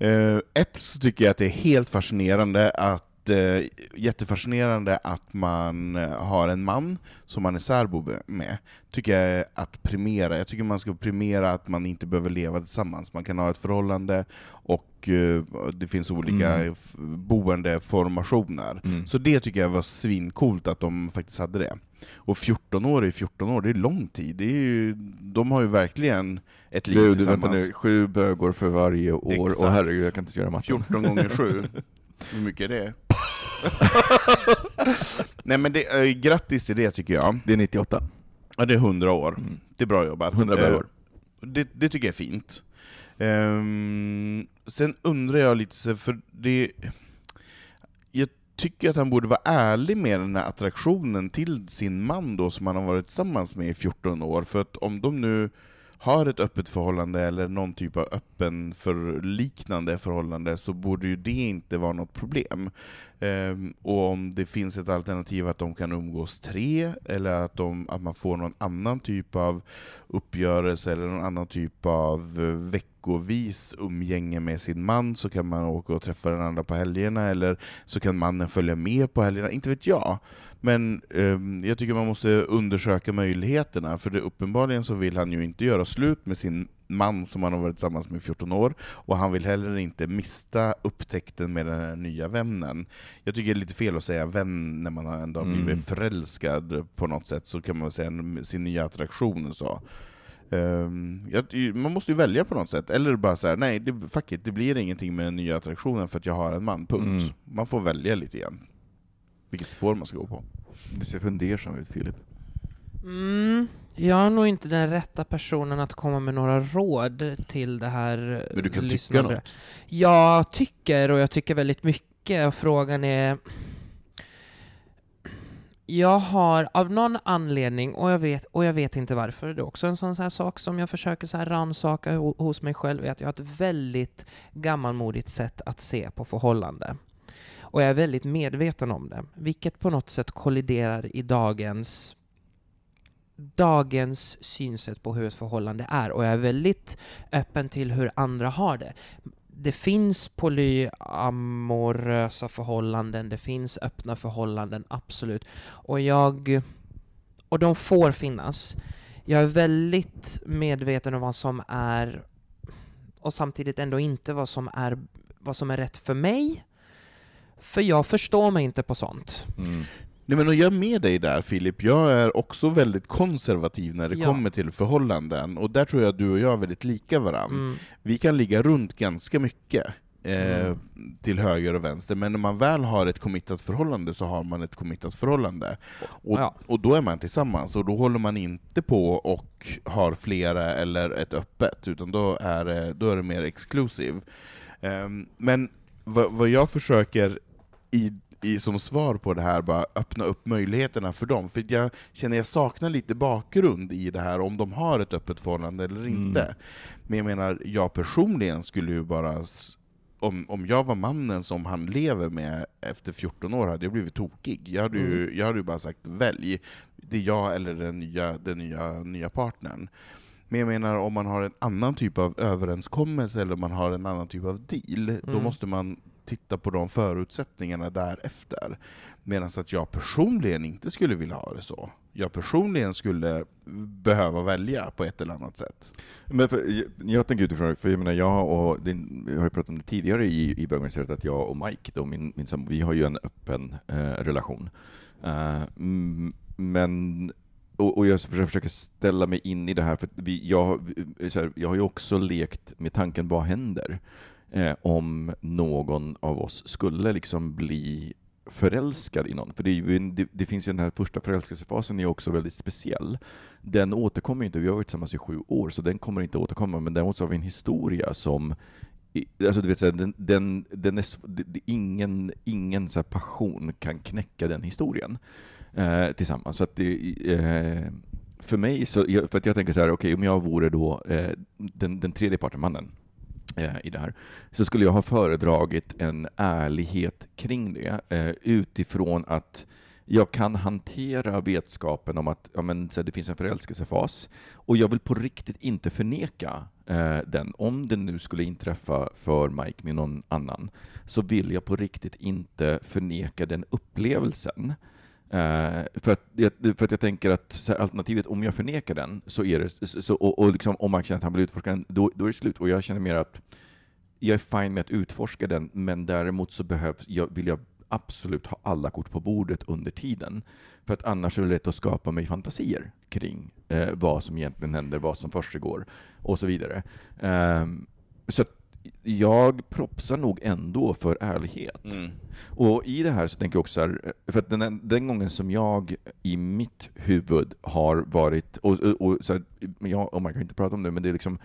uh, ett så tycker jag att det är helt fascinerande att jätte, jättefascinerande att man har en man som man är särbo med, tycker jag är att primera. Jag tycker man ska primera att man inte behöver leva tillsammans. Man kan ha ett förhållande och uh, det finns olika mm. boendeformationer. Mm. Så det tycker jag var svincoolt att de faktiskt hade det. Och 14 år är 14 år, det är lång tid. Det är ju, de har ju verkligen ett liv du, tillsammans. Vänta nu, sju bögor för varje år, Exakt. och herregud, jag kan inte göra matten. 14 gånger 7. Hur mycket är det? Nej men det, äh, grattis till det tycker jag. Det är 98. Ja, det är 100 år. Mm. Det är bra jobbat. 100 år. Det, det, tycker jag är fint. Um, sen undrar jag lite, för det... Jag tycker att han borde vara ärlig med den här attraktionen till sin man då, som han har varit tillsammans med i 14 år, för att om de nu har ett öppet förhållande eller någon typ av öppen förliknande förhållande så borde ju det inte vara något problem. Um, och om det finns ett alternativ att de kan umgås tre, eller att, de, att man får någon annan typ av uppgörelse eller någon annan typ av eh, veck veckovis umgänge med sin man, så kan man åka och träffa den andra på helgerna, eller så kan mannen följa med på helgerna, inte vet jag. Men um, jag tycker man måste undersöka möjligheterna, för det, uppenbarligen så vill han ju inte göra slut med sin man som han har varit tillsammans med i 14 år, och han vill heller inte mista upptäckten med den här nya vännen. Jag tycker det är lite fel att säga vän när man ändå har blivit mm. förälskad på något sätt, så kan man säga sin nya attraktion och så. Jag, man måste ju välja på något sätt, eller bara säga nej, det, fuck it, det blir ingenting med den nya attraktionen för att jag har en man, punkt. Mm. Man får välja lite grann vilket spår man ska gå på. Du ser fundersam ut, Filip. Mm, jag är nog inte den rätta personen att komma med några råd till det här Men du kan lyssnande. tycka något? Jag tycker, och jag tycker väldigt mycket, och frågan är jag har av någon anledning, och jag vet, och jag vet inte varför, det är också en sån här sak som jag försöker så här rannsaka hos mig själv, är att jag har ett väldigt gammalmodigt sätt att se på förhållande. Och jag är väldigt medveten om det, vilket på något sätt kolliderar i dagens dagens synsätt på hur ett förhållande är och jag är väldigt öppen till hur andra har det. Det finns polyamorösa förhållanden, det finns öppna förhållanden, absolut. Och jag... Och de får finnas. Jag är väldigt medveten om vad som är och samtidigt ändå inte vad som är, vad som är rätt för mig för jag förstår mig inte på sånt. Mm. Nej, men jag är med dig där Filip, jag är också väldigt konservativ när det ja. kommer till förhållanden, och där tror jag att du och jag är väldigt lika varandra. Mm. Vi kan ligga runt ganska mycket, eh, mm. till höger och vänster, men när man väl har ett committat förhållande så har man ett committat förhållande. Och, ja. och då är man tillsammans, och då håller man inte på och har flera eller ett öppet, utan då är det, då är det mer exclusive. Eh, men vad, vad jag försöker i, i, som svar på det här, bara öppna upp möjligheterna för dem. För jag känner jag saknar lite bakgrund i det här, om de har ett öppet förhållande eller inte. Mm. Men jag menar, jag personligen skulle ju bara om, om jag var mannen som han lever med efter 14 år hade jag blivit tokig. Jag hade ju, mm. jag hade ju bara sagt välj, det är jag eller den nya, den nya, nya partnern. Men jag menar, om man har en annan typ av överenskommelse eller man har en annan typ av deal, mm. då måste man titta på de förutsättningarna därefter. Medan att jag personligen inte skulle vilja ha det så. Jag personligen skulle behöva välja på ett eller annat sätt. Men för, jag tänker utifrån, för jag menar, jag och din, jag har ju pratat om det tidigare i, i bögministeriet, att jag och Mike, då, min, min vi har ju en öppen eh, relation. Uh, men och, och jag försöker ställa mig in i det här, för vi, jag, här, jag har ju också lekt med tanken, vad händer? Eh, om någon av oss skulle liksom bli förälskad i någon. För det, ju, det, det, finns ju den här första förälskelsefasen är också väldigt speciell. Den återkommer inte, vi har varit tillsammans i sju år, så den kommer inte återkomma, men däremot så har vi en historia som Alltså du vet, så den, den, den är, ingen, ingen så passion kan knäcka den historien eh, tillsammans. Så att det, eh, för mig, så, för att jag tänker så här, okej, okay, om jag vore då eh, den, den tredje parten, mannen, Eh, i det här, så skulle jag ha föredragit en ärlighet kring det eh, utifrån att jag kan hantera vetskapen om att ja, men, så det finns en förälskelsefas och jag vill på riktigt inte förneka eh, den. Om det nu skulle inträffa för Mike med någon annan så vill jag på riktigt inte förneka den upplevelsen. Uh, för, att, för att jag tänker att här, alternativet, om jag förnekar den, så är det, så, och, och liksom, om man känner att han vill utforska den, då, då är det slut. Och jag känner mer att jag är fine med att utforska den, men däremot så behövs, jag, vill jag absolut ha alla kort på bordet under tiden. För att annars är det lätt att skapa mig fantasier kring eh, vad som egentligen händer, vad som försiggår och så vidare. Um, så jag propsar nog ändå för ärlighet. Mm. Och i det här så tänker jag också här, för att den, den gången som jag i mitt huvud har varit, och, och, så här, jag, och man kan inte prata om det, men det är liksom,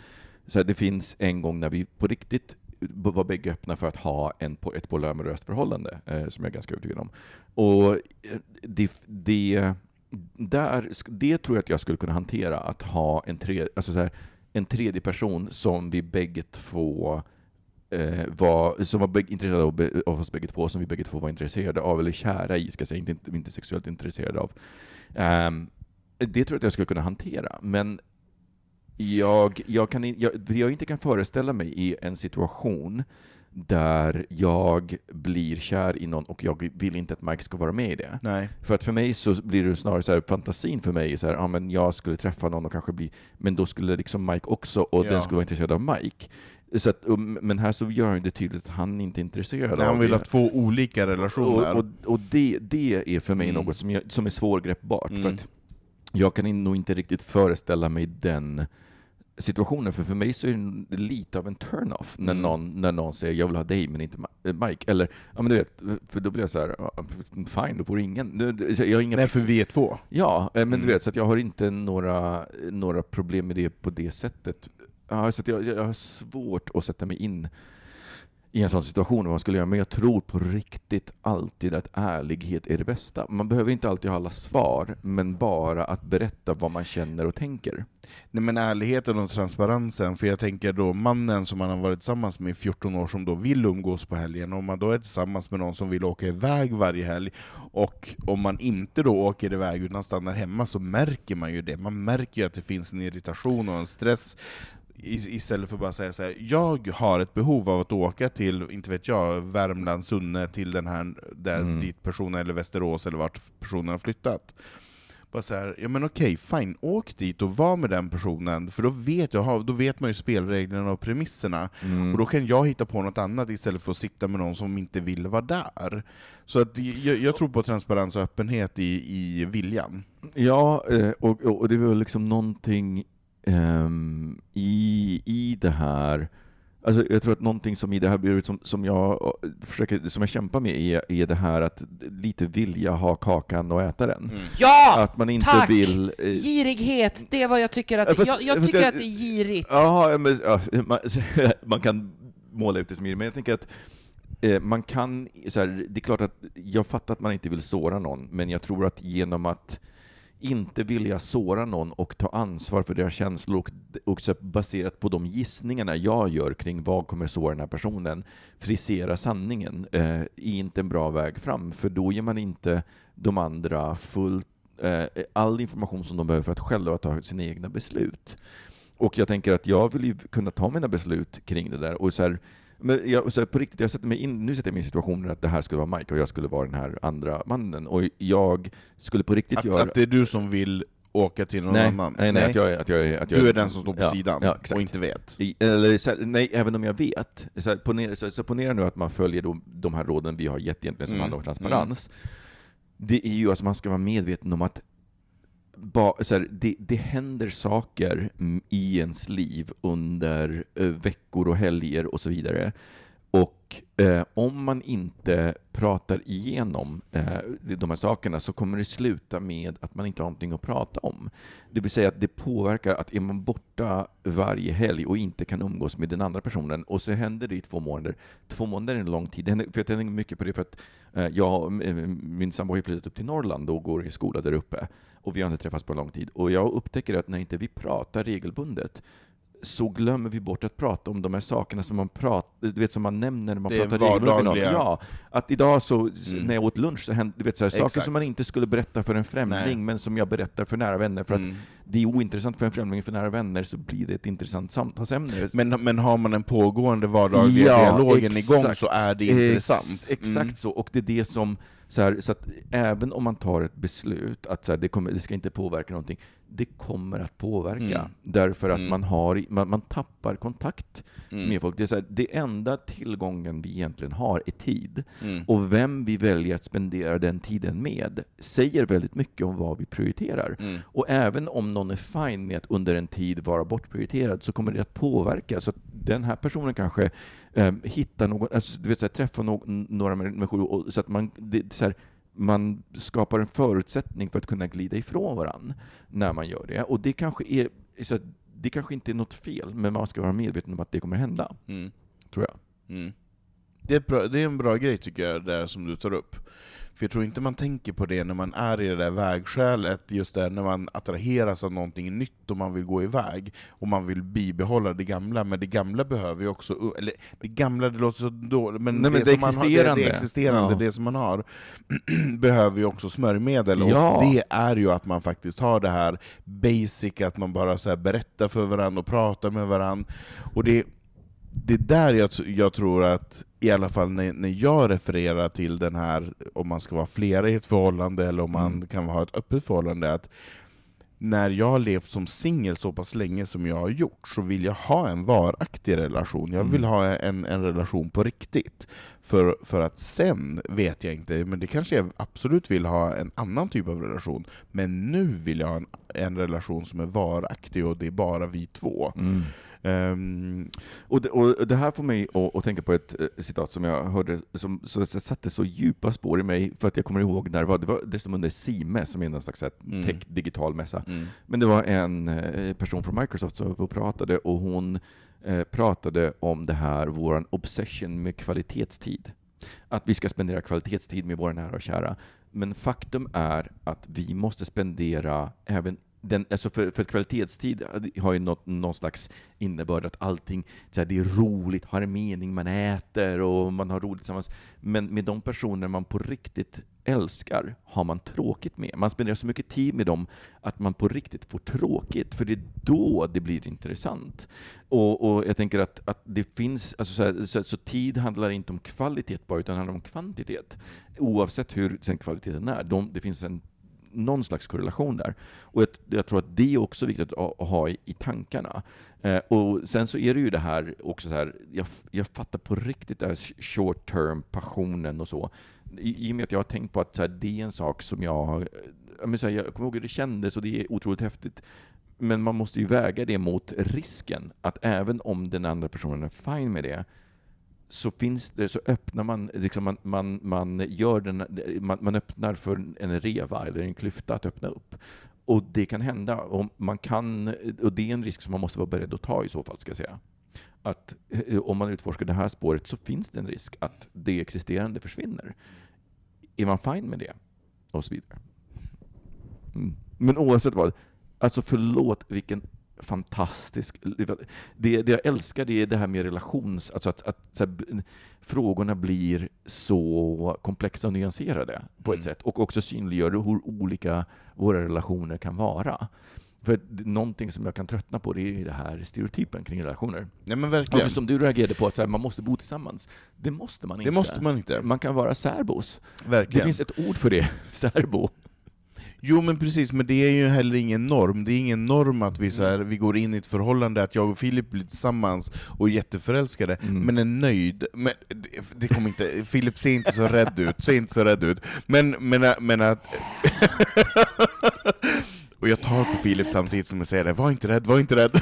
så här, det finns en gång när vi på riktigt var bägge öppna för att ha en, ett polyamoröst förhållande, eh, som jag är ganska övertygad om. Och eh, det, det, där, det tror jag att jag skulle kunna hantera, att ha en, tre, alltså så här, en tredje person som vi bägge två eh, var, som var intresserade av, av oss bägge två, som vi bägge två var intresserade av, eller kära i, ska jag säga, inte, inte sexuellt intresserade av. Um, det tror jag att jag skulle kunna hantera, men jag, jag, kan, jag, jag inte kan föreställa mig i en situation där jag blir kär i någon och jag vill inte att Mike ska vara med i det. Nej. För att för mig så blir det snarare så här, fantasin för mig, så här, ja men jag skulle träffa någon och kanske bli, men då skulle liksom Mike också, och ja. den skulle vara intresserad av Mike. Så att, men här så gör han det tydligt att han inte är intresserad Nej, av Han vill det. ha två olika relationer. Och, och, och det, det är för mig mm. något som, jag, som är svårgreppbart. Mm. För att jag kan nog inte riktigt föreställa mig den situationen, för för mig så är det lite av en turn-off när, mm. någon, när någon säger jag vill ha dig men inte eh, Mike. Eller, ja men du vet, för då blir jag så här, fine, då får ingen... Jag har inga... Nej, för vi är två. Ja, eh, men mm. du vet, så jag har inte några, några problem med det på det sättet. Ja, så jag, jag har svårt att sätta mig in i en sån situation vad man skulle göra, men jag tror på riktigt alltid att ärlighet är det bästa. Man behöver inte alltid ha alla svar, men bara att berätta vad man känner och tänker. Nej men ärligheten och transparensen, för jag tänker då mannen som man har varit tillsammans med i 14 år som då vill umgås på helgen, om man då är tillsammans med någon som vill åka iväg varje helg, och om man inte då åker iväg utan stannar hemma så märker man ju det. Man märker ju att det finns en irritation och en stress istället för att bara säga så här, jag har ett behov av att åka till, inte vet jag, Värmland, Sunne, till den här, där mm. dit personen, eller Västerås, eller vart personen har flyttat. Bara så här, ja men okej, fine, åk dit och var med den personen, för då vet, jag, då vet man ju spelreglerna och premisserna, mm. och då kan jag hitta på något annat istället för att sitta med någon som inte vill vara där. Så att jag, jag tror på transparens och öppenhet i, i viljan. Ja, eh, och, och det är väl liksom någonting um, i, i det här, alltså jag tror att någonting som i det här blir som, som, jag, försöker, som jag kämpar med är, är det här att lite vilja ha kakan och äta den. Mm. Ja! Att man inte tack! vill... Eh, Girighet, det är vad jag tycker att, fast, jag, jag tycker jag, att det är girigt. Ja, men, ja man, man, kan måla ut det som girigt, men jag tänker att eh, man kan, så här, det är klart att jag fattar att man inte vill såra någon, men jag tror att genom att inte vilja såra någon och ta ansvar för deras känslor och också baserat på de gissningarna jag gör kring vad kommer såra den här personen, frisera sanningen, eh, är inte en bra väg fram, för då ger man inte de andra fullt eh, all information som de behöver för att själva ta sina egna beslut. Och jag tänker att jag vill ju kunna ta mina beslut kring det där, och så här, men jag, så på riktigt, jag sätter mig in, nu sätter jag mig i situationen att det här skulle vara Mike och jag skulle vara den här andra mannen. Och jag skulle på riktigt att, göra... Att det är du som vill åka till någon nej, annan? Nej, nej, Att jag, att jag, att jag, du är den som står på ja, sidan ja, och inte vet? I, eller, så, nej, även om jag vet. Så, ponera, så, så ponera nu att man följer de, de här råden vi har gett egentligen som mm. handlar om transparens. Mm. Det är ju att man ska vara medveten om att ba, så här, det, det händer saker i ens liv under eh, veckor och helger och så vidare och eh, om man inte pratar igenom eh, de här sakerna så kommer det sluta med att man inte har någonting att prata om. Det vill säga att det påverkar att är man borta varje helg och inte kan umgås med den andra personen och så händer det i två månader. Två månader är en lång tid. Det händer, för jag tänker mycket på det för att eh, jag, min sambo har flyttat upp till Norrland och går i skola där uppe och vi har inte träffats på lång tid. Och jag upptäcker att när inte vi pratar regelbundet så glömmer vi bort att prata om de här sakerna som man, pratar, du vet, som man nämner när man det pratar regelbundet. Ja, att idag så, mm. när jag åt lunch, så hände, du vet, så här, saker som man inte skulle berätta för en främling, Nej. men som jag berättar för nära vänner, för mm. att det är ointressant för en främling, för nära vänner så blir det ett intressant samtalsämne. Men, men har man en pågående vardagliga ja, dialogen exakt, igång så är det intressant. Ex, exakt mm. så, och det är det som så, här, så att även om man tar ett beslut att så här, det, kommer, det ska inte påverka någonting, det kommer att påverka. Mm. Därför att mm. man, har, man, man tappar kontakt mm. med folk. Det, är så här, det enda tillgången vi egentligen har är tid. Mm. Och vem vi väljer att spendera den tiden med säger väldigt mycket om vad vi prioriterar. Mm. Och även om någon är fine med att under en tid vara bortprioriterad, så kommer det att påverka. Så att den här personen kanske eh, hittar någon, alltså, du vet, så här, träffar no några människor, och, så att man, det, så här, man skapar en förutsättning för att kunna glida ifrån varandra när man gör det. Och det kanske, är, så det kanske inte är något fel, men man ska vara medveten om att det kommer hända. Mm. Tror jag. Mm. Det, är bra, det är en bra grej tycker jag, där som du tar upp. För jag tror inte man tänker på det när man är i det där vägskälet, just där när man attraheras av någonting nytt och man vill gå iväg, och man vill bibehålla det gamla, men det gamla behöver ju också, eller det gamla, det låter så dåligt, men, Nej, men det, det som man har, det, existerande. det existerande, Ja. det som man har, behöver ju också smörjmedel, Ja. och det är ju att man faktiskt har det här basic, att man bara så berättar för varandra och pratar med varandra, och det det är där jag, jag tror att, i alla fall när, när jag refererar till den här, om man ska vara flera i ett förhållande, eller om man Mm. kan ha ett öppet förhållande, att när jag har levt som singel så pass länge som jag har gjort, så vill jag ha en varaktig relation. Jag vill Mm. ha en, en relation på riktigt. För, för att sen, vet jag inte, men det kanske jag absolut vill ha en annan typ av relation. Men nu vill jag ha en, en relation som är varaktig, och det är bara vi två. Mm. Ehm, Och, det, och det här får mig att, att tänka på ett eh, citat som jag hörde, som så satte så djupa spår i mig, för att jag kommer ihåg när det var, det var dessutom under CIME, som är någon slags Mm. tech, digital mässa. mm. Men det var en eh, person från Microsoft som var och pratade, och hon eh, pratade om det här, vår obsession med kvalitetstid. Att vi ska spendera kvalitetstid med våra nära och kära. Men faktum är att vi måste spendera även den, alltså för, för kvalitetstid har ju något, någon slags innebörd att allting så här, det är roligt, har en mening, man äter och man har roligt tillsammans. Men med de personer man på riktigt älskar har man tråkigt med. Man spenderar så mycket tid med dem att man på riktigt får tråkigt, för det är då det blir intressant. Och, och jag tänker att, att det finns, alltså så, här, så, så tid handlar inte om kvalitet bara, utan handlar om kvantitet. Oavsett hur sen kvaliteten är. De, det finns en någon slags korrelation där. Och jag, jag tror att det är också viktigt att, att ha i, i tankarna. Eh, och sen så är det ju det här också så här, jag, jag fattar på riktigt det här short term, passionen och så. I, I och med att jag har tänkt på att så här, det är en sak som jag har, eh, jag, menar, här, jag kommer ihåg hur det kändes och det är otroligt häftigt. Men man måste ju väga det mot risken, att även om den andra personen är fine med det, så finns det, så öppnar man, liksom man, man, man, gör den, man, man öppnar för en reva eller en klyfta att öppna upp. Och det kan hända, och, man kan, och det är en risk som man måste vara beredd att ta i så fall, ska jag säga. Att eh, om man utforskar det här spåret så finns det en risk att det existerande försvinner. Är man fine med det? Och så vidare. Mm. Men oavsett vad, alltså förlåt vilken fantastisk... Det, det jag älskar det är det här med relations... Alltså att, att här, frågorna blir så komplexa och nyanserade på ett Mm. sätt. Och också synliggör hur olika våra relationer kan vara. För det- någonting som jag kan tröttna på det är det här stereotypen kring relationer. Ja men verkligen. Också som du reagerade på, att här, man måste bo tillsammans. Det måste man inte. Det måste man inte. Man kan vara särbos. Det Verkligen. finns ett ord för det, särbo. Jo men precis, men det är ju heller ingen norm. Det är ingen norm att vi, så här, vi går in i ett förhållande, att jag och Filip blir tillsammans och är jätteförälskade, Mm. men är nöjd. Men det, det kommer inte, Filip ser inte så rädd ut, ser inte så rädd ut. Men, men, men att... och jag tar på Filip samtidigt som jag säger det, var inte rädd, var inte rädd.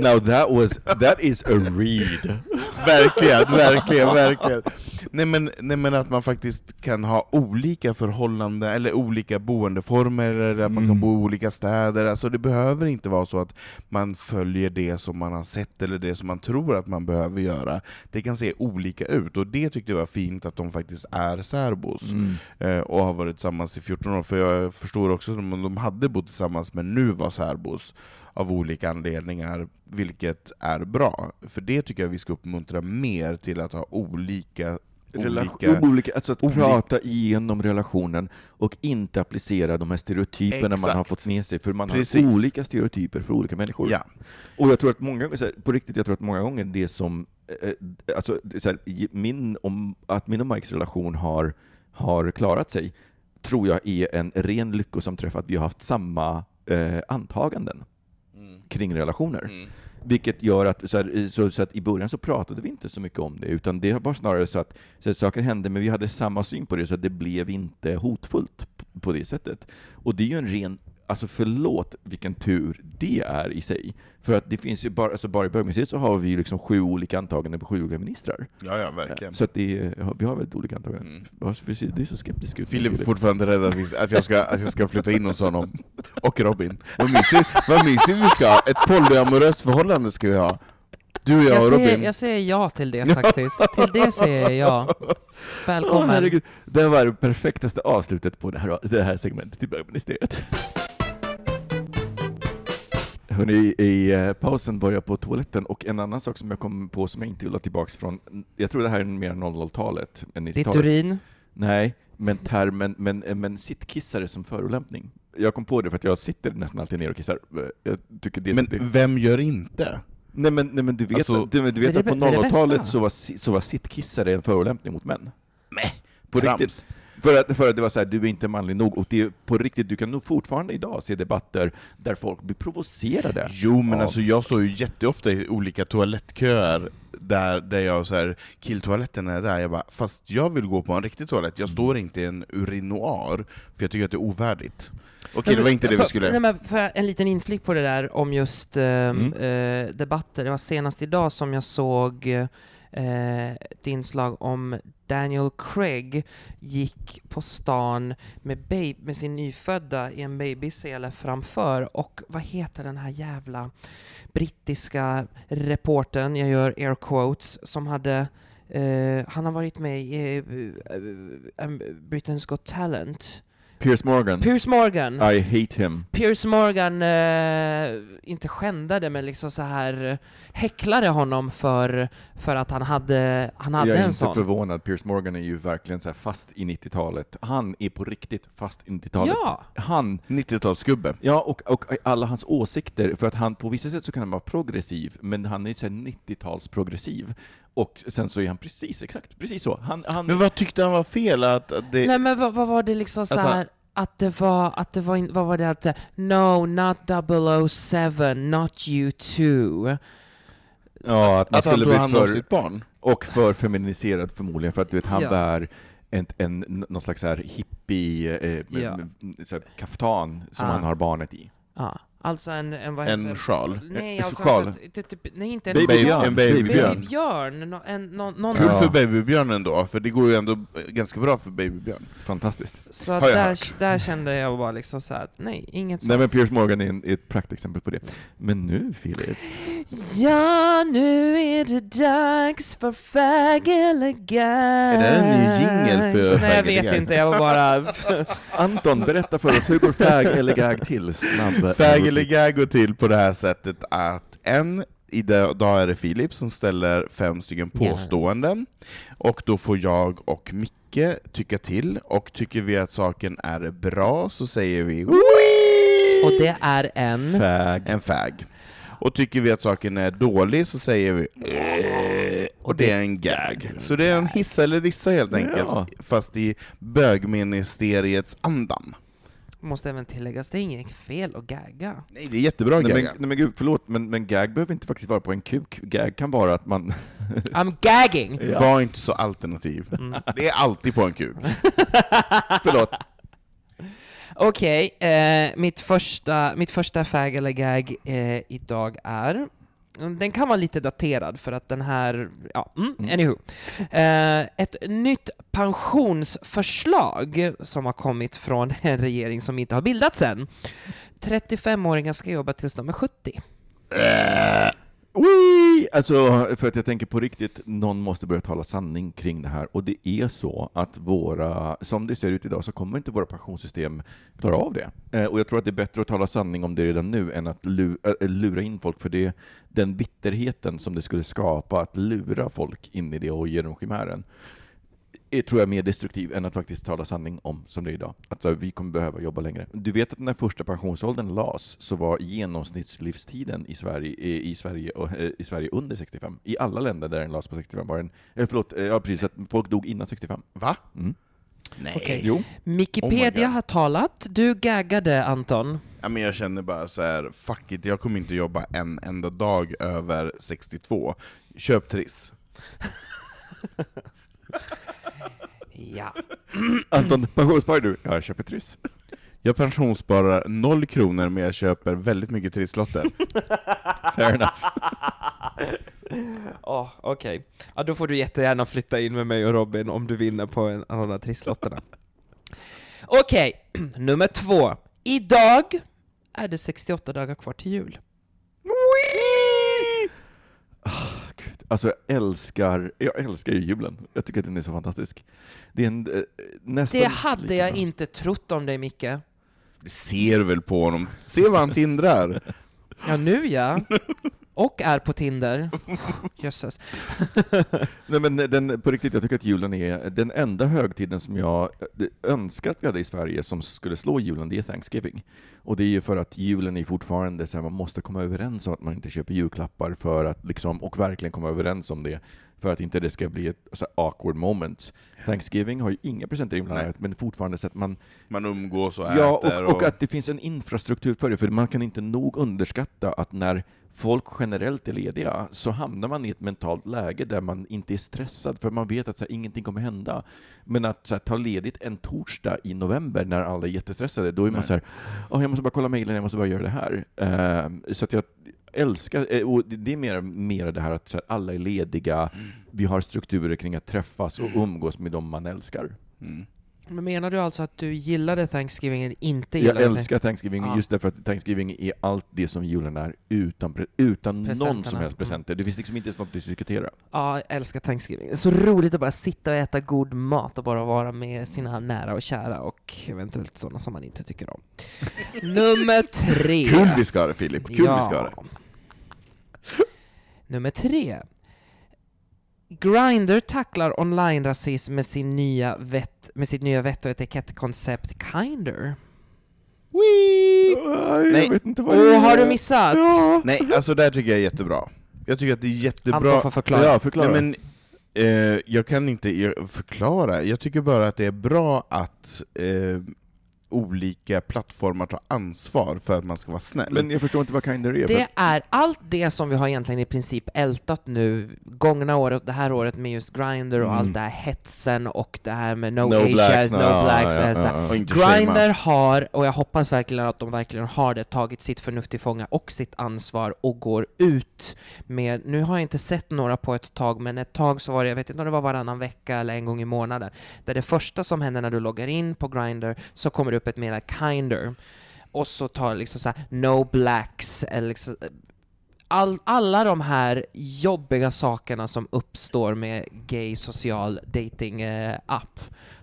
Now that was, that is a read. verkligen, verkligen, verkligen. Nej men, nej men att man faktiskt kan ha olika förhållanden, eller olika boendeformer, eller att man kan Mm. bo i olika städer. Alltså det behöver inte vara så att man följer det som man har sett, eller det som man tror att man behöver göra. Det kan se olika ut, och det tyckte jag var fint att de faktiskt är särbos. Mm. eh, och har varit tillsammans i 14 år, för jag förstår också att de hade bott tillsammans men nu var särbos av olika anledningar, vilket är bra. För det tycker jag vi ska uppmuntra mer till att ha olika, Relation, olika olika, alltså att olika- prata igenom relationen och inte applicera de här stereotyperna man har Exakt. fått med sig, för man Precis. har olika stereotyper för olika människor. Ja, Och jag tror att många gånger, på riktigt, jag tror att många gånger det som, eh, eh, alltså, det här, min, om, att min och Mikes relation har, har klarat sig, tror jag är en ren lyckosam träff, att vi har haft samma eh, antaganden kring relationer. Mm. Vilket gör att, så, här, så, så att i början så pratade vi inte så mycket om det, utan det var snarare så att, så att saker hände, men vi hade samma syn på det, så det blev inte hotfullt på det sättet. Och det är ju en ren, alltså förlåt vilken tur det är i sig. För att det finns ju bara, alltså bara i bögmuseet så har vi ju liksom sju olika antaganden på sju olika ministrar. ja, ja verkligen. Så att det är, vi har väldigt olika antaganden. Mm. Varför ser du så skeptisk ut? Filip är fortfarande rädd att, vi, att, jag ska, att jag ska flytta in hos honom. Och Robin. Vad mysigt, vad mysigt vi ska ha! Ett polyamoröst förhållande ska vi ha. Du och jag, Jag och säger, Robin. jag säger ja till det faktiskt. till det säger jag ja. Välkommen. herregud. Det var det perfektaste avslutet på det här, det här segmentet i bögministeriet. Hörrni, i eh, pausen var jag på toaletten och en annan sak som jag kom på som jag inte vill ha tillbaks från, jag tror det här är mer 00-talet än Ditt 90-talet. urin. Nej, men termen, men, men sittkissare som förolämpning. Jag kom på det för att jag sitter nästan alltid ner och kissar. Jag tycker det Men vem gör inte? Nej men, nej, men du vet, Alltså- du, du vet att det på bä- är det 00-talet bästa? så var, så var sittkissare en förolämpning mot män. På Trams. riktigt. För att, för att det var så här, du är inte manlig nog, och det är på riktigt, du kan nog fortfarande idag se debatter där folk blir provocerade. Jo men av- alltså jag står ju jätteofta i olika toalettköer där, där jag så här, killtoaletten är där, jag bara, fast jag vill gå på en riktig toalett, jag står inte i en urinoar, för jag tycker att det är ovärdigt. Okej, det var inte det vi Nej, skulle... men för en liten inflick på det där om just eh, Mm. eh, debatter. Det var senast idag som jag såg eh, Eh, ett inslag om Daniel Craig gick på stan med, babe, med sin nyfödda i en babysele framför och vad heter den här jävla brittiska reportern, jag gör air quotes, som hade eh, han har varit med i uh, Britain's Got Talent. Piers Morgan, Piers Morgan! I hate him. Piers Morgan, eh, inte skändade, men liksom så här eh, häcklade honom för, för att han hade, han hade jag är en inte sån. förvånad, Piers Morgan är ju verkligen så här fast i 90-talet. Han är på riktigt fast i 90-talet. Ja! Han 90-talsgubbe. Ja, och, och alla hans åsikter, för att han på vissa sätt så kan han vara progressiv, men han är så här 90-talsprogressiv. Och sen så är han precis, exakt, precis så. Han, han, Men vad tyckte han var fel? Att det... Nej men vad, vad var det liksom så Att han- här att det var, att det var, in, vad var det att, no, not 007, not you too. ja, att man att han skulle bli för, sitt barn? och för feminiserad förmodligen, för att du vet, han Ja. bär en, en, någon slags så här hippie, eh, Ja. med- så här kaftan som Ah. han har barnet i. Ja, alltså en, en vad En heter- sjal? Nej, En alltså, sjal? alltså typ, typ, nej inte en Babybjörn. En babybjörn. Babybjörn, en, nå- någon Kul för babybjörnen då, för det går ju ändå ganska bra för babybjörn. Fantastiskt. Så jag där, hört. där kände jag bara liksom så här, nej, inget Nej sånt. men Piers Morgan är, en, är ett praktexempel på det. Men nu Filip, Ja, nu är det dags för fag eller. Är det en ny jingle för Nej, jag vet inte, jag var bara... Anton, berätta för oss, hur går fag eller gag till? Snabb Fag gag går till på det här sättet att en, idag är det Filip som ställer fem stycken påståenden, och då får jag och Micke tycka till, och tycker vi att saken är bra så säger vi Och det är en... Fag. en fag. Och tycker vi att saken är dålig så säger vi och det är en gag. Så det är en hissa eller dissa helt enkelt, Ja. fast i bögministeriets andan. Måste även tilläggas, det är inget fel att gagga. Nej, det är jättebra men, gagga. nej men gud, förlåt, men, men gag behöver inte faktiskt vara på en kuk. Gag kan vara att man... I'm gagging! Var inte så alternativ. Det är alltid på en kuk. Förlåt. Okej, eh, mitt, första, mitt första fag eller gag eh, idag är den kan vara lite daterad för att den här, ja, mm, Mm. anywho. Eh, ett nytt pensionsförslag som har kommit från en regering som inte har bildats än. 35-åringar ska jobba tills de är 70. Alltså, för att jag tänker på riktigt, någon måste börja tala sanning kring det här. Och det är så att våra, som det ser ut idag, så kommer inte våra pensionssystem klara av det. Eh, och jag tror att det är bättre att tala sanning om det redan nu, än att lu, äh, lura in folk, för det den bitterheten som det skulle skapa att lura folk in i det och ge dem chimären, är, tror jag, mer destruktiv än att faktiskt tala sanning om som det är idag. Att eh, vi kommer behöva jobba längre. Du vet att när första pensionsåldern las så var genomsnittslivstiden i Sverige, i, Sverige, och, eh, i Sverige under 65. I alla länder där den las på 65 var den, eh, förlåt, ja precis, att folk dog innan 65. Va? Mm. Nej. Okej. Jo. Wikipedia Oh har talat, du gaggade Anton. Ja, men jag känner bara så här, fuck it, jag kommer inte jobba en enda dag över 62. Köp Triss. Ja. Anton, pensionssparar du? Ja, jag köper Triss. Jag pensionssparar noll kronor, men jag köper väldigt mycket trisslotter. Fair enough. Oh, Okej. Ja, då får du jättegärna flytta in med mig och Robin om du vinner på en av de där trisslotterna. Okej, nummer två. Idag är det 68 dagar kvar till jul. Alltså jag älskar, jag älskar ju julen. Jag tycker att den är så fantastisk. Det är en, eh, nästan Det hade lika jag inte trott om dig, Micke. Det ser väl på honom? Se vad han tindrar! Ja, nu ja. Och är på Tinder. Jösses. Nej men den, på riktigt, jag tycker att julen är den enda högtiden som jag eh, önskar att vi hade i Sverige som skulle slå julen, det är Thanksgiving. Och det är ju för att julen är fortfarande så här, man måste komma överens om att man inte köper julklappar för att liksom, och verkligen komma överens om det, för att inte det ska bli ett så awkward moment. Thanksgiving har ju inga presenter inblandat, men fortfarande så att man Man umgås och Ja, äter och, och att det finns en infrastruktur för det, för man kan inte nog underskatta att när folk generellt är lediga så hamnar man i ett mentalt läge där man inte är stressad, för man vet att så här, ingenting kommer hända. Men att så här, ta ledigt en torsdag i november när alla är jättestressade, då är man Nej. så här, "Åh, jag måste bara kolla mejlen, jag måste bara göra det här. Ehm, så att jag älskar, eh, och det är mer, mer det här att alla är lediga, vi har strukturer kring att träffas och umgås med dem man älskar. Mm. Men menar du alltså att du gillade Thanksgiving inte Jag gillade älskar Thanksgiving Ja. just därför att Thanksgiving är allt det som julen är utan, utan någon som helst presenter. Det finns liksom inte ens något att diskutera. Ja, jag älskar Thanksgiving. Det är så roligt att bara sitta och äta god mat och bara vara med sina nära och kära och eventuellt sådana som man inte tycker om. Nummer tre. Kul vi ska ha det Filip, kul Ja. vi ska ha det. Nummer tre. Grindr tacklar online-rasism med, sin nya vett, med sitt nya vett och etikettkoncept Kinder. Nej, Nej. jag vet inte vad Åh, har du missat? Ja. Nej, alltså det här tycker jag är jättebra. Jag tycker att det är jättebra... Anton får förklara. Ja, förklara. Nej, men, eh, jag kan inte förklara, jag tycker bara att det är bra att eh, olika plattformar tar ansvar för att man ska vara snäll. Men jag förstår inte vad Kinder är. Det är allt det som vi har egentligen i princip ältat nu, gångna året, det här året med just Grindr och Mm. allt det här hetsen och det här med no, No Asians, blacks, no, ja, blacks. ja, och så här. ja, ja. Grindr har, och jag hoppas verkligen att de verkligen har det, tagit sitt förnuft till fånga och sitt ansvar och går ut med, nu har jag inte sett några på ett tag, men ett tag så var det, jag vet inte om det var varannan vecka eller en gång i månaden, där det första som händer när du loggar in på Grindr så kommer det upp ett Kinder, och så tar liksom så här, no blacks, eller liksom, eh, all, alla de här jobbiga sakerna som uppstår med gay social dating eh, app,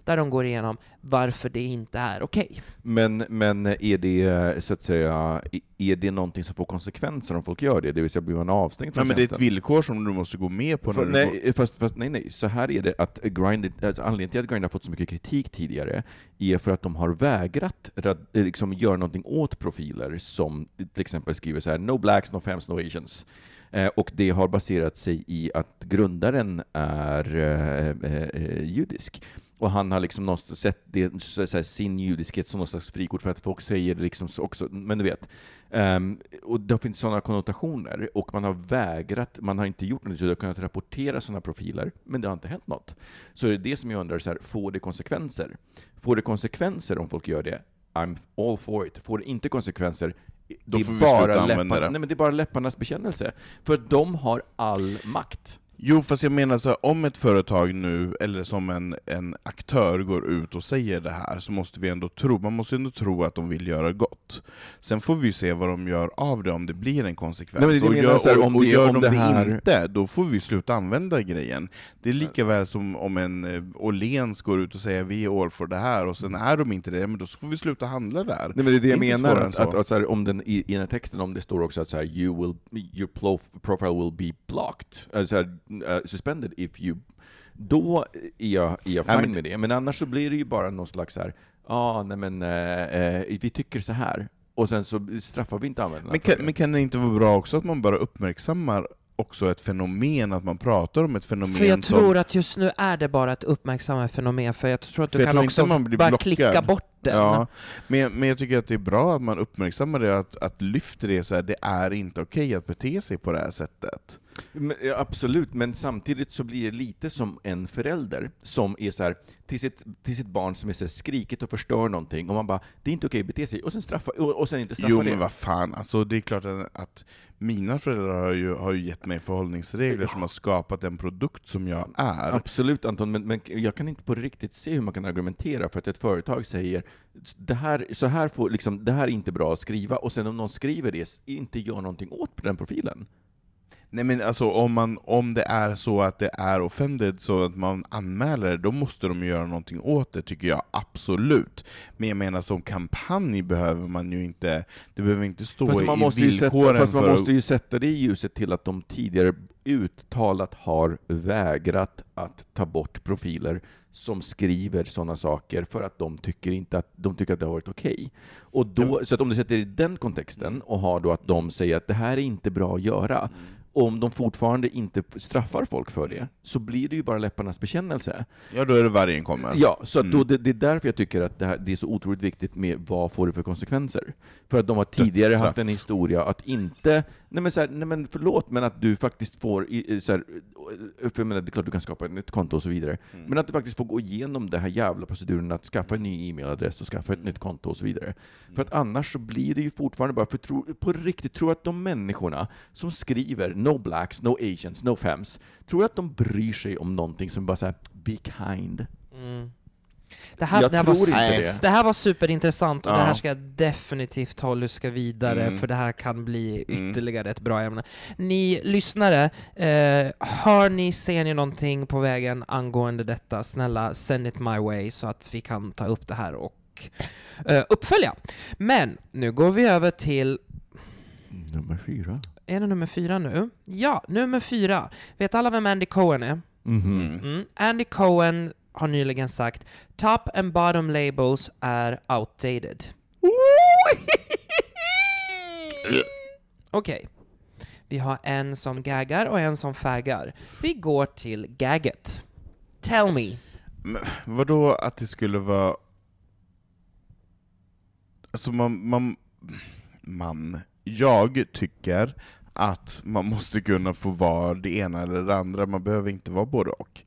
där de går igenom varför det inte är okej. Men, men är det, så att säga, är det någonting som får konsekvenser om folk gör det? Det vill säga, blir man avstängd från Nej, men det är ett villkor som du måste gå med på. För, när du går- nej, fast, fast nej, nej, så här är det att Grindr, alltså anledningen till att Grindr har fått så mycket kritik tidigare är för att de har vägrat eh, liksom, göra någonting åt profiler som till exempel skriver så här ”No blacks, no femmes, no asians”. Eh, och det har baserat sig i att grundaren är eh, eh, eh, judisk. Och han har liksom någonstans sett det, så, så här, sin judiskhet som någon slags frikort för att folk säger det liksom så också, men du vet. Ehm, och det finns sådana konnotationer, och man har vägrat, man har inte gjort något, så det har kunnat rapportera sådana profiler, men det har inte hänt något. Så det är det som jag undrar, så här, får det konsekvenser? Får det konsekvenser om folk gör det? I'm all for it. Får det inte konsekvenser, det är bara läppar. Nej, men det är bara läpparnas bekännelse. För de har all makt. Jo, fast jag menar så här, om ett företag nu, eller som en, en aktör går ut och säger det här, så måste vi ändå tro, man måste ändå tro att de vill göra gott. Sen får vi se vad de gör av det, om det blir en konsekvens. Nej, men det och gör, så här, och, om och det- gör om de det det, här- inte, då får vi sluta använda grejen. Det är lika väl som om en eh, Åhléns går ut och säger vi är all for det här, och sen är de inte det, men då får vi sluta handla där. Nej, men det är det jag Det är inte menar, att, att, att, här, om den, i, i den här texten, om det står också att så you will, your profile will be blocked, eller så här, uh, suspended if you... Då är jag, är jag fine med det, men annars så blir det ju bara någon slags så här, ja, ah, nej men, eh, eh, vi tycker så här, och sen så straffar vi inte användarna Men kan, men kan det inte vara bra också att man bara uppmärksammar också ett fenomen, att man pratar om ett fenomen För jag som... tror att just nu är det bara ett uppmärksammat fenomen, för jag tror att du kan också inte man blir bara blockad. klicka bort den. Ja, men, men jag tycker att det är bra att man uppmärksammar det, att, att lyfter det så här, det är inte okej att bete sig på det här sättet. Men, ja, absolut, men samtidigt så blir det lite som en förälder som är så här, till sitt, till sitt barn som är så här skrikigt och förstör någonting, och man bara, det är inte okej att bete sig, och sen, straffa, och, och sen inte straffa Jo det. men vad fan, alltså det är klart att, att mina föräldrar har ju, har ju gett mig förhållningsregler som har skapat den produkt som jag är. Absolut Anton, men, men jag kan inte på riktigt se hur man kan argumentera för att ett företag säger det här, så här får, liksom, det här är inte bra att skriva, och sen om någon skriver det, inte gör någonting åt den profilen. Nej men alltså om, man, om det är så att det är offended så att man anmäler då måste de göra någonting åt det, tycker jag absolut. Men jag menar som kampanj behöver man ju inte, det behöver inte stå Fast man i måste villkoren sätta, fast man för måste ju sätta det i ljuset till att de tidigare uttalat har vägrat att ta bort profiler som skriver sådana saker för att de tycker, inte att, de tycker att det har varit okej. Och då, Så att om du sätter det i den kontexten och har då att de säger att det här är inte bra att göra, och om de fortfarande inte straffar folk för det, så blir det ju bara läpparnas bekännelse. Ja, då är det vargen kommer. Ja, så att då, Mm. det, det är därför jag tycker att det, här, det är så otroligt viktigt med vad får det för konsekvenser. För att de har tidigare Dödsstraff. haft en historia att inte, nej men, så här, nej men förlåt, men att du faktiskt får, i- så här, för jag menar, det är klart du kan skapa ett nytt konto och så vidare, Mm. men att du faktiskt får gå igenom den här jävla proceduren att skaffa en ny e-mailadress och skaffa ett nytt konto och så vidare. För att annars så blir det ju fortfarande bara, för tro, på riktigt, tror att de människorna som skriver no blacks, no asians, no fems, tror att de bryr sig om någonting som bara säger be kind. Mm. Det här, det, här var, det. det här var superintressant och det Ja. här ska jag definitivt ta och luska vidare Mm. för det här kan bli Mm. ytterligare ett bra ämne. Ni lyssnare, eh, hör ni, ser ni någonting på vägen angående detta, snälla send it my way så att vi kan ta upp det här och eh, uppfölja. Men nu går vi över till Nummer fyra. är det nummer fyra nu? Ja, nummer fyra. Vet alla vem Andy Cohen är? Mhm. Mm. Mm. Andy Cohen har nyligen sagt Top and bottom labels är outdated. Okej. Vi har en som gaggar och en som faggar. Vi går till gagget. Tell me. Men vadå att det skulle vara... Alltså man, man, man... Jag tycker att man måste kunna få vara det ena eller det andra, man behöver inte vara både och.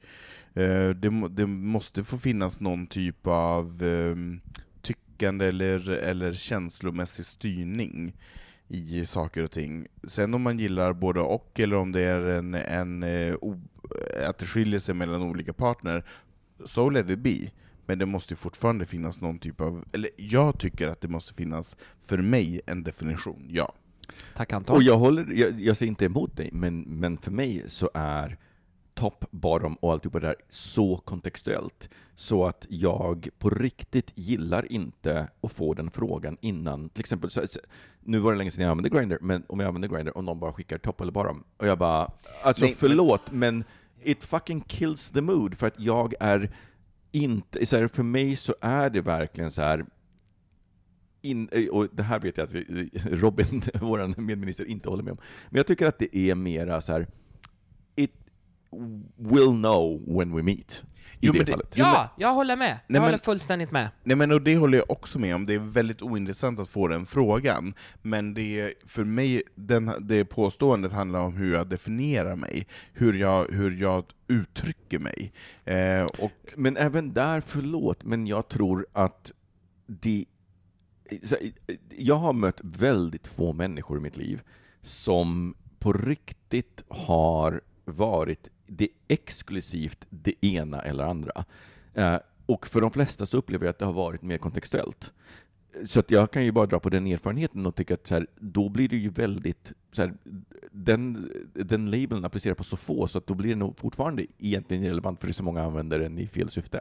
Eh, Det, det måste få finnas någon typ av ehm, tyckande eller, eller känslomässig styrning i saker och ting. Sen om man gillar både och, eller om det är en, en, eh, o, att det skiljer sig mellan olika partner, so let it be. Men det måste ju fortfarande finnas någon typ av, eller jag tycker att det måste finnas, för mig, en definition, ja. Tack Anton. Och jag, håller, jag, jag säger inte emot dig, men, men för mig så är top, bottom och alltihopa där så kontextuellt, så att jag på riktigt gillar inte att få den frågan innan, till exempel, så, nu var det länge sedan jag använde Grindr, men om jag använder Grindr och någon bara skickar top eller bottom, och jag bara, alltså Nej, förlåt, men it fucking kills the mood, för att jag är inte, så här, för mig så är det verkligen så här in, och det här vet jag att Robin, vår medminister, inte håller med om. Men jag tycker att det är mera så här. Will know when we meet. Jo, det, men det-. Ja, jag håller med. Jag Nej, men- håller fullständigt med. Nej men och det håller jag också med om, det är väldigt ointressant att få den frågan, men det, för mig, den, det påståendet handlar om hur jag definierar mig, hur jag, hur jag uttrycker mig. Eh, och Men även där, förlåt, men jag tror att det... så- Jag har mött väldigt få människor i mitt liv som på riktigt har varit det exklusivt det ena eller andra. Eh, Och för de flesta så upplever jag att det har varit mer kontextuellt. Så att jag kan ju bara dra på den erfarenheten och tycka att så här, då blir det ju väldigt, så här, den, den labeln applicerar på så få, så att då blir det nog fortfarande egentligen irrelevant för det är så många använder den i fel syfte.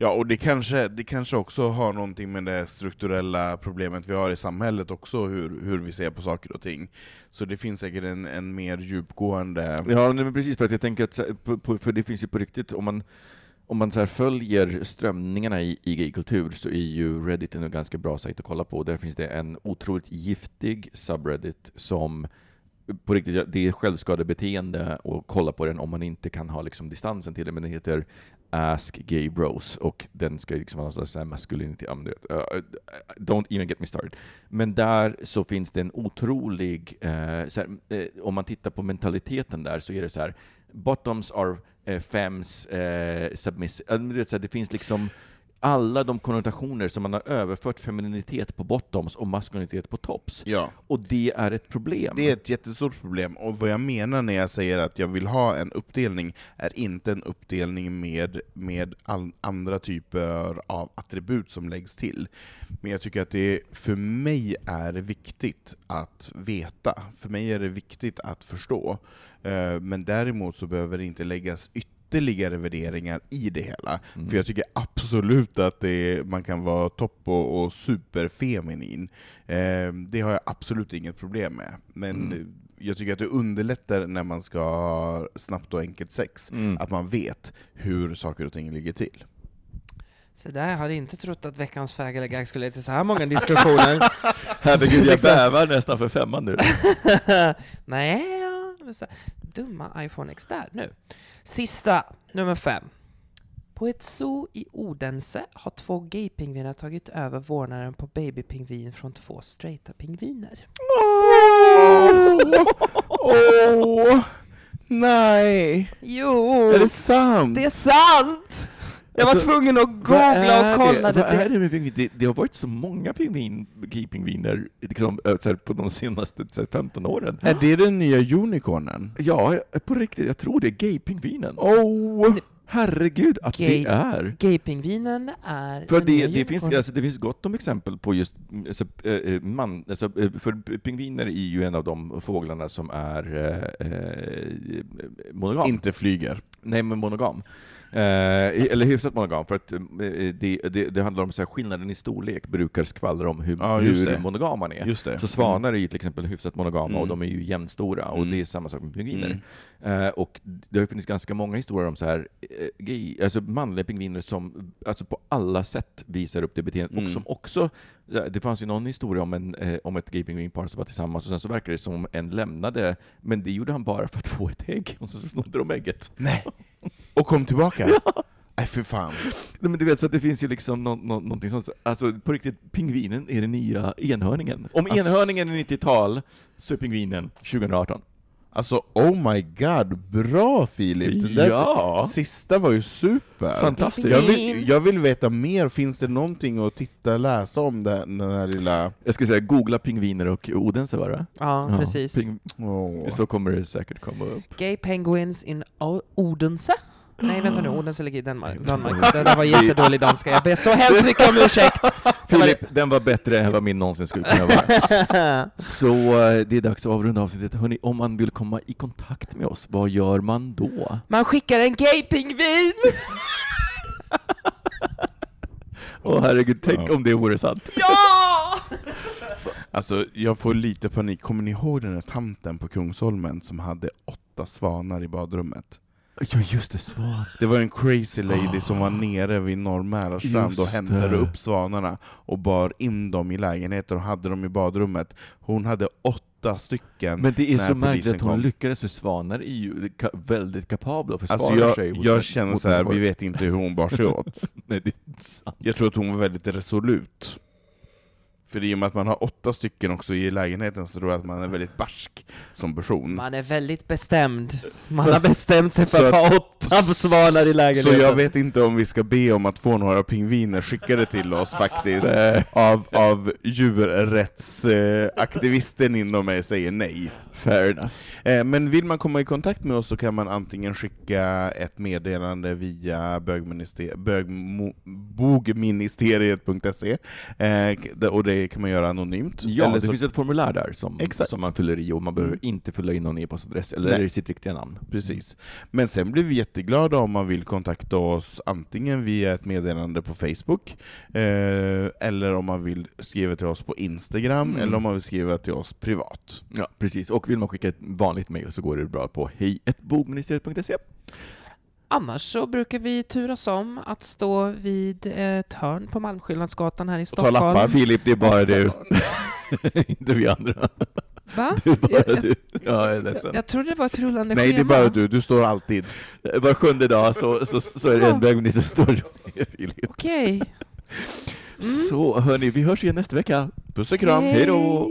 Ja, och det kanske, det kanske också har någonting med det strukturella problemet vi har i samhället också, hur, hur vi ser på saker och ting. Så det finns säkert en, en mer djupgående... Ja, men precis, för att jag tänker att, på, på, för det finns ju på riktigt, om man, om man så här följer strömningarna i, i gaykultur så är ju Reddit en ganska bra sajt att kolla på. Där finns det en otroligt giftig subreddit som på riktigt, det är självskadebeteende att kolla på den om man inte kan ha liksom distansen till det, men den heter Ask Gay Bros och den ska liksom vara någon slags maskulinitet, uh, don't even get me started. Men där så finns det en otrolig, eh, så här, eh, om man tittar på mentaliteten där så är det så här, bottoms are eh, fems, eh, submissive, uh, det, här, det finns liksom alla de konnotationer som man har överfört femininitet på bottoms och maskulinitet på tops. Ja. Och det är ett problem. Det är ett jättestort problem, och vad jag menar när jag säger att jag vill ha en uppdelning är inte en uppdelning med, med all, andra typer av attribut som läggs till. Men jag tycker att det för mig är viktigt att veta, för mig är det viktigt att förstå. Eh, Men däremot så behöver det inte läggas ytterligare värderingar i det hela. Mm. För jag tycker absolut att det, man kan vara topp och, och superfeminin. Eh, det har jag absolut inget problem med. Men Mm. jag tycker att det underlättar när man ska ha snabbt och enkelt sex, Mm. att man vet hur saker och ting ligger till. Så där, jag hade inte trott att veckans gag skulle leda till så här många diskussioner. Herregud, jag bävar nästan för femman nu. Nej, Dumma iPhone X där nu. Sista, nummer fem. På ett zoo i Odense har två gaypingviner tagit över vårdnaden på babypingvin från två straighta pingviner. Åh! Nej! Jo! Är det sant? Det är sant! Jag var Alltså, tvungen att googla och kolla. det? Vad Det, är det med pingvin? Det, det har varit så många pingvin, gay-pingviner liksom, här, på de senaste så här, 15 åren. Är det den nya unicornen? Ja, på riktigt, jag tror det är gay-pingvinen. Oh. Herregud, att Gay- det är! Gaypingvinen är För det, det, finns, alltså, det finns gott om exempel på just mm, alltså, eh, man, alltså, eh, för pingviner är ju en av de fåglarna som är eh, eh, monogam. Inte flyger. Nej, men monogam. Eh, eller hyfsat monogam, för att eh, det, det, det handlar om så här, skillnaden i storlek brukar skvallra om hur, Ja, hur monogam man är. Så svanar är ju till exempel hyfsat monogama Mm. och de är ju jämnstora, och Mm. det är samma sak med pingviner. Mm. Eh, och det har ju funnits ganska många historier om så här, eh, gay, alltså manliga pingviner som alltså på alla sätt visar upp det beteendet, Mm. och som också, det fanns ju någon historia om, en, eh, om ett gay-pingvinpar som var tillsammans, och sen så verkar det som en lämnade, men det gjorde han bara för att få ett ägg, och så snodde de ägget. Nej. Och kom tillbaka? Nej, för fan. Nej, men du vet, så att det finns ju liksom nå, nå, någonting sånt. Alltså på riktigt, pingvinen är den nya enhörningen. Om enhörningen är 90-tal, så är pingvinen 2018. Alltså, oh my god, bra Filip! Det där Ja! sista var ju super! Fantastiskt. Jag vill, jag vill veta mer, finns det någonting att titta, läsa om det, den här lilla... Jag skulle säga googla pingviner och Odense var det? Ja, precis. ping- Åh. Så kommer det säkert komma upp. Gay penguins in Odense? Nej, vänta nu, Odense ligger i Danmark. Danmark. Det där var jättedålig danska. Jag ber så hemskt mycket om ursäkt! Filip, den var bättre än vad min någonsin skulle kunna vara. Så eh, det är dags att avrunda avsnittet. Hörni, om man vill komma i kontakt med oss, vad gör man då? Man skickar en gay-pingvin! Åh herregud, tänk Ja. om det vore sant. Ja! Alltså, jag får lite panik. Kommer ni ihåg den där tanten på Kungsholmen som hade åtta svanar i badrummet? Ja, just det, svan. Det var en crazy lady som var nere vid Norrmära strand Just och hämtade det. upp svanarna och bar in dem i lägenheten och hade dem i badrummet. Hon hade åtta stycken Men det är så märkligt att hon kom. lyckades, för svanar är ju ka- väldigt kapabla att försvara Alltså sig. jag, jag känner så här, vi vet inte hur hon bar sig åt. Nej, det är sant. Jag tror att hon var väldigt resolut. För i och med att man har åtta stycken också i lägenheten så tror jag att man är väldigt barsk som person. Man är väldigt bestämd. Man har bestämt sig för Så att ha åtta svanar i Så lägenheten. jag vet inte om vi ska be om att få några pingviner skickade till oss faktiskt, av, av djurrättsaktivisten inom mig säger nej. Fair enough. Eh, Men vill man komma i kontakt med oss så kan man antingen skicka ett meddelande via bögminister- bögmo- bogministeriet.se, eh, och det kan man göra anonymt. Ja, Eller det så, finns ett formulär där som, Exakt. som man fyller i, och man behöver Mm. inte fylla in någon e-postadress, eller Nej. sitt riktiga namn. Precis. Men sen blir vi jätteglada om man vill kontakta oss antingen via ett meddelande på Facebook, eh, eller om man vill skriva till oss på Instagram, Mm. eller om man vill skriva till oss privat. Ja, precis. Och vill man skicka ett vanligt mejl så går det bra på hejbogministeriet.se. Annars så brukar vi turas om att stå vid ett hörn på Malmskillnadsgatan här i ta Stockholm. lappar. Filip, det är bara du. inte vi andra. Va? Det är bara Jag, jag, du. Ja, jag är ledsen. jag trodde det var ett rullande Nej, det är schema. bara du, du står alltid. Var sjunde dag så, så, så är det en bögminister som står Filip. Okej. Mm. Så hörni, vi hörs igen nästa vecka. Puss och kram, Hej då!